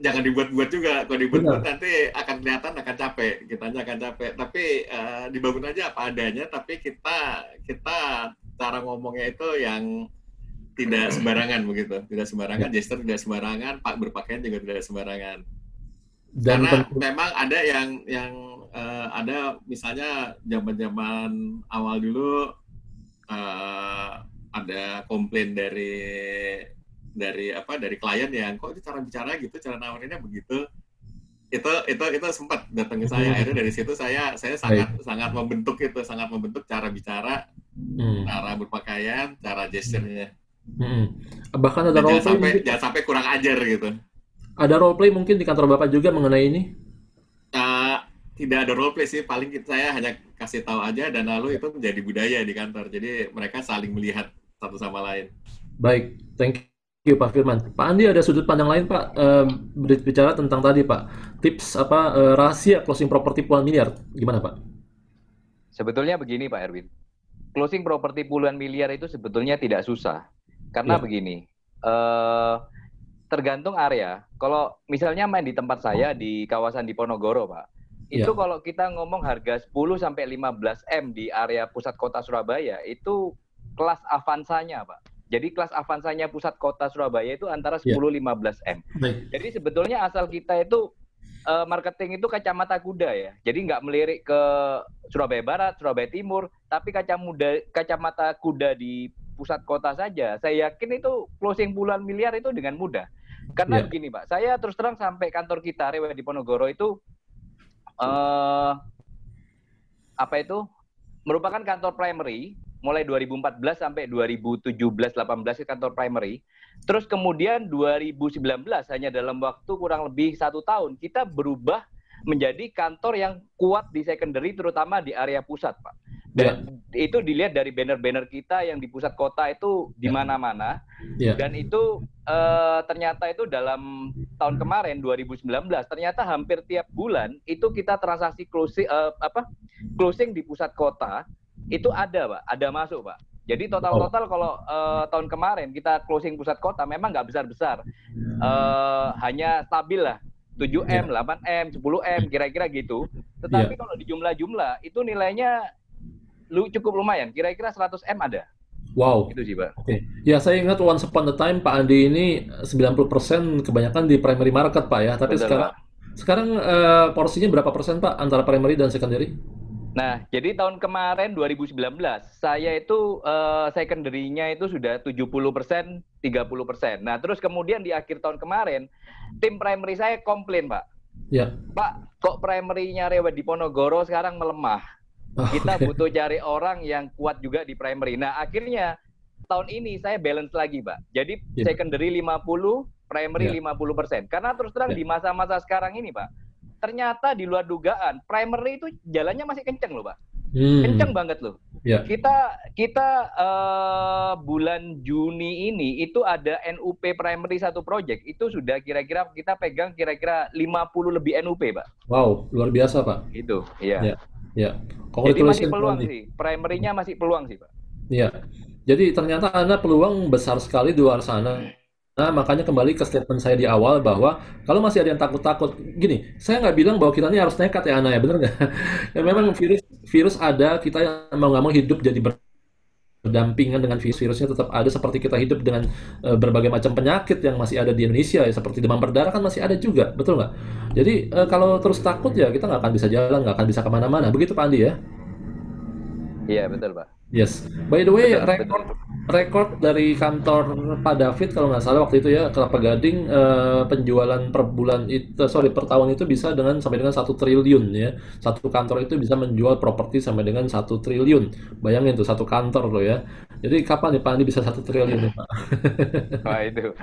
Jangan dibuat-buat juga. Kalau dibuat-buat nanti akan kelihatan akan capek, kita akan capek. Tapi uh, dibangun aja apa adanya. Tapi kita kita cara ngomongnya itu yang tidak sembarangan begitu, tidak sembarangan, ya. gesture tidak sembarangan, pak berpakaian juga tidak sembarangan dan Karena tentu... memang ada yang yang uh, ada misalnya zaman-zaman awal dulu uh, ada komplain dari dari apa dari klien yang kok itu cara bicara gitu cara nawarinnya begitu itu itu itu sempat datang ke saya hmm. akhirnya dari situ saya saya sangat Baik. sangat membentuk itu sangat membentuk cara bicara hmm. cara berpakaian cara gesturnya hmm. bahkan ada jangan sampai jangan sampai kurang ajar gitu ada role play mungkin di kantor Bapak juga mengenai ini? Uh, tidak ada role play sih, paling saya hanya kasih tahu aja dan lalu itu menjadi budaya di kantor. Jadi mereka saling melihat satu sama lain. Baik, thank you Pak Firman. Pak Andi ada sudut pandang lain Pak uh, berbicara tentang tadi Pak tips apa uh, rahasia closing properti puluhan miliar gimana Pak? Sebetulnya begini Pak Erwin, closing properti puluhan miliar itu sebetulnya tidak susah karena ya. begini. Uh, tergantung area. Kalau misalnya main di tempat saya di kawasan Diponegoro, Pak. Itu yeah. kalau kita ngomong harga 10 sampai 15 M di area pusat kota Surabaya itu kelas avansanya, Pak. Jadi kelas avansanya pusat kota Surabaya itu antara 10 yeah. 15 M. Baik. Jadi sebetulnya asal kita itu uh, marketing itu kacamata kuda ya. Jadi nggak melirik ke Surabaya Barat, Surabaya Timur, tapi kacamata kacamata kuda di pusat kota saja. Saya yakin itu closing puluhan miliar itu dengan mudah. Karena yeah. begini, Pak, saya terus terang sampai kantor kita Rewe di Ponorogo itu uh, apa itu merupakan kantor primary mulai 2014 sampai 2017 18 kantor primary. Terus kemudian 2019 hanya dalam waktu kurang lebih satu tahun kita berubah menjadi kantor yang kuat di secondary terutama di area pusat, Pak. Dan ya. itu dilihat dari banner-banner kita yang di pusat kota itu di ya. mana-mana. Ya. Dan itu uh, ternyata itu dalam tahun kemarin 2019 ternyata hampir tiap bulan itu kita transaksi closing uh, apa closing di pusat kota itu ada, Pak. Ada masuk, Pak. Jadi total-total oh. kalau uh, tahun kemarin kita closing pusat kota memang nggak besar-besar. Uh, hanya stabil lah 7M, yeah. 8M, 10M kira-kira gitu. Tetapi yeah. kalau di jumlah-jumlah itu nilainya lu cukup lumayan. Kira-kira 100 M ada. Wow. Itu sih, Pak. Oke. Okay. Ya, saya ingat once upon a time Pak Andi ini 90% kebanyakan di primary market, Pak ya. Tapi Betul, sekarang Pak. sekarang uh, porsinya berapa persen, Pak, antara primary dan secondary? Nah, jadi tahun kemarin 2019 saya itu uh, secondary-nya itu sudah 70%, 30%. Nah, terus kemudian di akhir tahun kemarin tim primary saya komplain, Pak. Ya. Pak, kok primary-nya Rewet di Ponorogo sekarang melemah? Oh, Kita okay. butuh cari orang yang kuat juga di primary. Nah, akhirnya tahun ini saya balance lagi, Pak. Jadi yeah. secondary 50, primary yeah. 50%. Karena terus terang yeah. di masa-masa sekarang ini, Pak, ternyata di luar dugaan primary itu jalannya masih kenceng loh pak hmm. kenceng banget loh yeah. kita kita uh, bulan Juni ini itu ada NUP primary satu project itu sudah kira-kira kita pegang kira-kira 50 lebih NUP pak wow luar biasa pak itu iya yeah. Ya. Jadi masih peluang sih. Primernya masih peluang sih, Pak. Iya. Jadi ternyata Anda peluang besar sekali di luar sana Nah, makanya kembali ke statement saya di awal bahwa kalau masih ada yang takut-takut, gini, saya nggak bilang bahwa kita ini harus nekat ya, Ana ya, bener nggak? ya, memang virus virus ada, kita yang mau nggak mau hidup jadi berdampingan dengan virus virusnya tetap ada seperti kita hidup dengan uh, berbagai macam penyakit yang masih ada di Indonesia ya seperti demam berdarah kan masih ada juga betul nggak? Jadi uh, kalau terus takut ya kita nggak akan bisa jalan nggak akan bisa ke mana-mana. Begitu Pak Andi ya? Iya betul Pak Yes. By the way, rekor rekor dari kantor Pak David kalau nggak salah waktu itu ya Kelapa Gading uh, penjualan per bulan itu sorry per tahun itu bisa dengan sampai dengan satu triliun ya. Satu kantor itu bisa menjual properti sampai dengan satu triliun. Bayangin tuh satu kantor loh ya. Jadi kapan nih Pak Andi bisa satu triliun nih Pak? Wah itu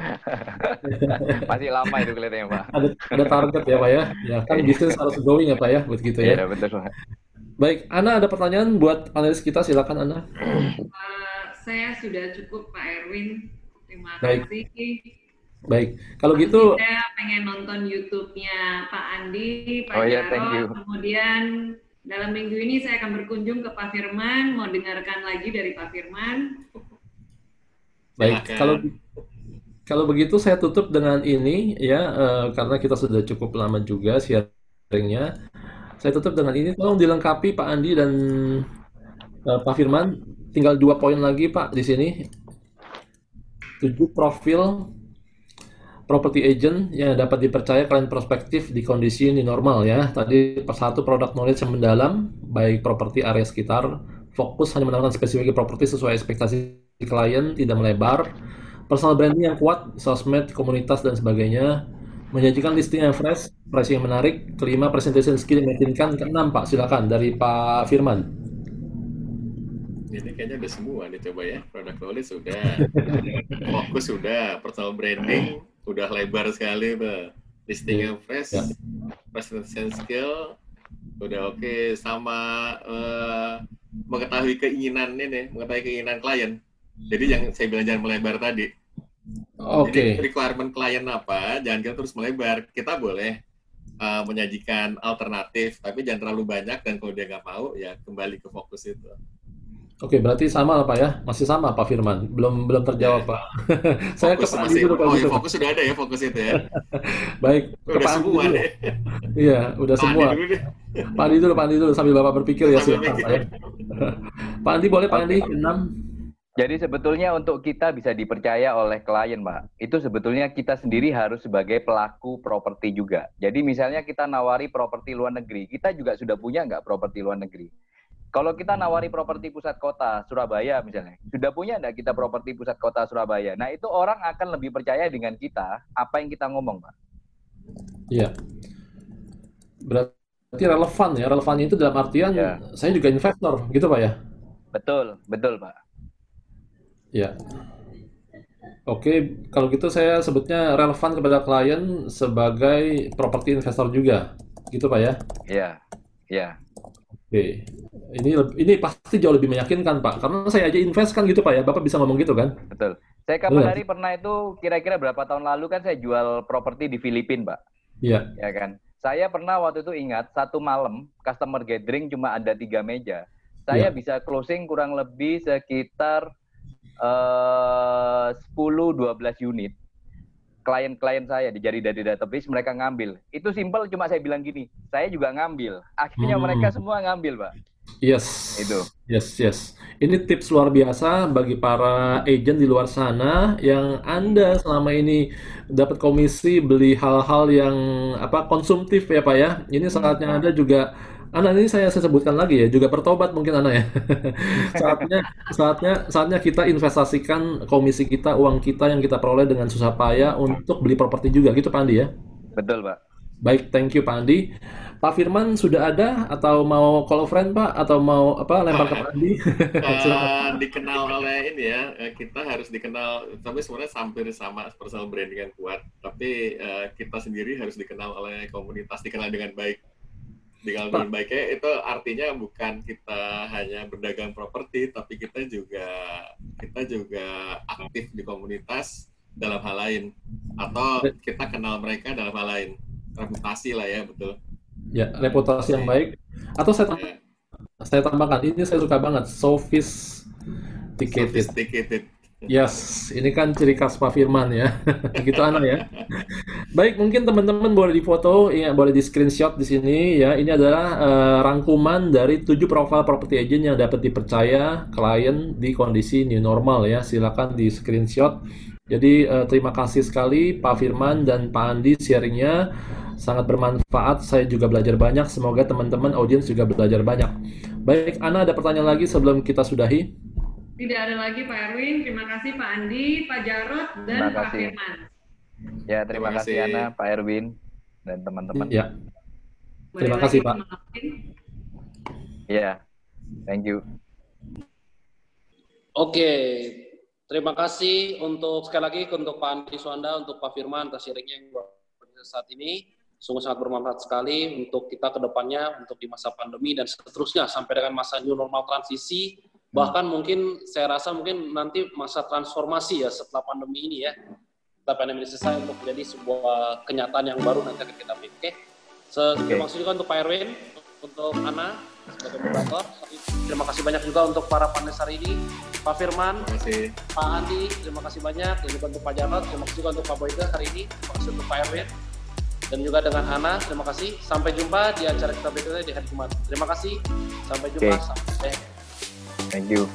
masih lama itu kelihatannya Pak. Ada ada target ya Pak ya. Ya kan bisnis harus growing ya Pak ya begitu ya. Iya betul Pak. Baik, Ana ada pertanyaan buat panelis kita, silakan Ana. Uh, saya sudah cukup Pak Erwin, terima Baik. kasih. Baik, kalau gitu. Saya pengen nonton YouTube-nya Pak Andi, Pak oh, yeah, Jarod, kemudian dalam minggu ini saya akan berkunjung ke Pak Firman, mau dengarkan lagi dari Pak Firman. Baik, kalau kalau begitu saya tutup dengan ini ya, uh, karena kita sudah cukup lama juga sharingnya. Saya tutup dengan ini. Tolong dilengkapi Pak Andi dan uh, Pak Firman. Tinggal dua poin lagi Pak di sini. Tujuh profil property agent yang dapat dipercaya kalian prospektif di kondisi ini normal ya. Tadi satu produk knowledge yang mendalam, baik properti area sekitar, fokus hanya menawarkan spesifik properti sesuai ekspektasi klien, tidak melebar, personal branding yang kuat, sosmed, komunitas dan sebagainya, menyajikan listing yang fresh, pricing yang menarik, kelima presentation skill yang meyakinkan, keenam Pak, silakan dari Pak Firman. Ini kayaknya udah semua nih coba ya, produk knowledge sudah, fokus sudah, personal branding udah lebar sekali Pak, listing yang fresh, ya. presentation skill udah oke, okay. sama uh, mengetahui keinginan ini, mengetahui keinginan klien. Jadi yang saya bilang jangan melebar tadi. Okay. Jadi requirement klien apa, jangan kita terus melebar. Kita boleh uh, menyajikan alternatif, tapi jangan terlalu banyak dan kalau dia nggak mau, ya kembali ke fokus itu. Oke, berarti sama lah Pak ya, masih sama Pak Firman, belum belum terjawab ya. Pak. Saya fokus ke masih, dulu Pak. Oh ya, fokus sudah ada ya fokus itu ya. Baik, udah ke semua dulu. deh. Iya, udah Pak semua. Andi dulu Pak Andi dulu, Pak Andi dulu sambil Bapak berpikir ya silakan Pak ya. Pak Andi boleh Pak Andi enam. Jadi sebetulnya untuk kita bisa dipercaya oleh klien, Pak, itu sebetulnya kita sendiri harus sebagai pelaku properti juga. Jadi misalnya kita nawari properti luar negeri, kita juga sudah punya nggak properti luar negeri? Kalau kita nawari properti pusat kota Surabaya misalnya, sudah punya nggak kita properti pusat kota Surabaya? Nah itu orang akan lebih percaya dengan kita apa yang kita ngomong, Pak. Iya. Berarti relevan ya, relevannya itu dalam artian ya. saya juga investor, gitu Pak ya? Betul, betul Pak. Ya. Oke, kalau gitu saya sebutnya relevan kepada klien sebagai properti investor juga, gitu Pak ya? Iya, iya. Oke, ini ini pasti jauh lebih meyakinkan Pak, karena saya aja invest kan gitu Pak ya, Bapak bisa ngomong gitu kan? Betul. Saya kapan hari pernah itu kira-kira berapa tahun lalu kan saya jual properti di Filipina Pak. Iya. Ya kan. Saya pernah waktu itu ingat satu malam customer gathering cuma ada tiga meja. Saya ya. bisa closing kurang lebih sekitar uh, 10-12 unit klien-klien saya di jari dari database mereka ngambil. Itu simpel cuma saya bilang gini, saya juga ngambil. Akhirnya hmm. mereka semua ngambil, Pak. Yes. Itu. Yes, yes. Ini tips luar biasa bagi para agent di luar sana yang Anda selama ini dapat komisi beli hal-hal yang apa konsumtif ya, Pak ya. Ini saatnya Anda juga Ana ini saya sebutkan lagi ya, juga bertobat mungkin Ana ya. saatnya saatnya saatnya kita investasikan komisi kita, uang kita yang kita peroleh dengan susah payah untuk beli properti juga gitu Pak Andi ya. Betul, Pak. Baik, thank you Pak Andi. Pak Firman sudah ada atau mau call friend Pak atau mau apa lempar ke Pak Andi? uh, dikenal oleh ini ya, eh, kita harus dikenal tapi sebenarnya hampir sama personal branding yang kuat, tapi uh, kita sendiri harus dikenal oleh komunitas, dikenal dengan baik dengan baiknya itu artinya bukan kita hanya berdagang properti tapi kita juga kita juga aktif di komunitas dalam hal lain. Atau kita kenal mereka dalam hal lain. Reputasi lah ya betul. Ya reputasi yang baik. Atau saya tambah, ya. saya tambahkan ini saya suka banget sophisticated sophisticated Yes, ini kan ciri khas Pak Firman ya. gitu Ana ya. Baik, mungkin teman-teman boleh difoto, ya boleh di screenshot di sini ya. Ini adalah uh, rangkuman dari tujuh profil property agent yang dapat dipercaya klien di kondisi new normal ya. Silakan di screenshot. Jadi uh, terima kasih sekali Pak Firman dan Pak Andi sharingnya sangat bermanfaat. Saya juga belajar banyak. Semoga teman-teman audiens juga belajar banyak. Baik, Ana ada pertanyaan lagi sebelum kita sudahi? Tidak ada lagi Pak Erwin. Terima kasih Pak Andi, Pak Jarot, dan Pak Firman. Ya, terima, terima kasih Ana, Pak Erwin, dan teman-teman. Ya. Terima kasih Pak. Ya, thank you. Oke, terima kasih untuk sekali lagi untuk Pak Andi Suanda, untuk Pak Firman atas sharingnya yang saat ini sungguh sangat bermanfaat sekali untuk kita ke depannya untuk di masa pandemi dan seterusnya sampai dengan masa new normal transisi Bahkan mungkin saya rasa mungkin nanti masa transformasi ya setelah pandemi ini ya. Setelah pandemi ini selesai untuk menjadi sebuah kenyataan yang baru nanti akan kita pilih. Oke. So, okay. Terima kasih juga untuk Pak Erwin, untuk Ana sebagai moderator. Terima kasih banyak juga untuk para panelis hari ini. Pak Firman, Pak Andi, terima kasih banyak. Dan juga untuk Pak Jarot, terima kasih juga untuk Pak Boyga hari ini. Terima kasih untuk Pak Erwin. Dan juga dengan Ana, terima kasih. Sampai jumpa di acara kita berikutnya di hari Jumat. Terima kasih. Sampai jumpa. Okay. Sampai Thank you.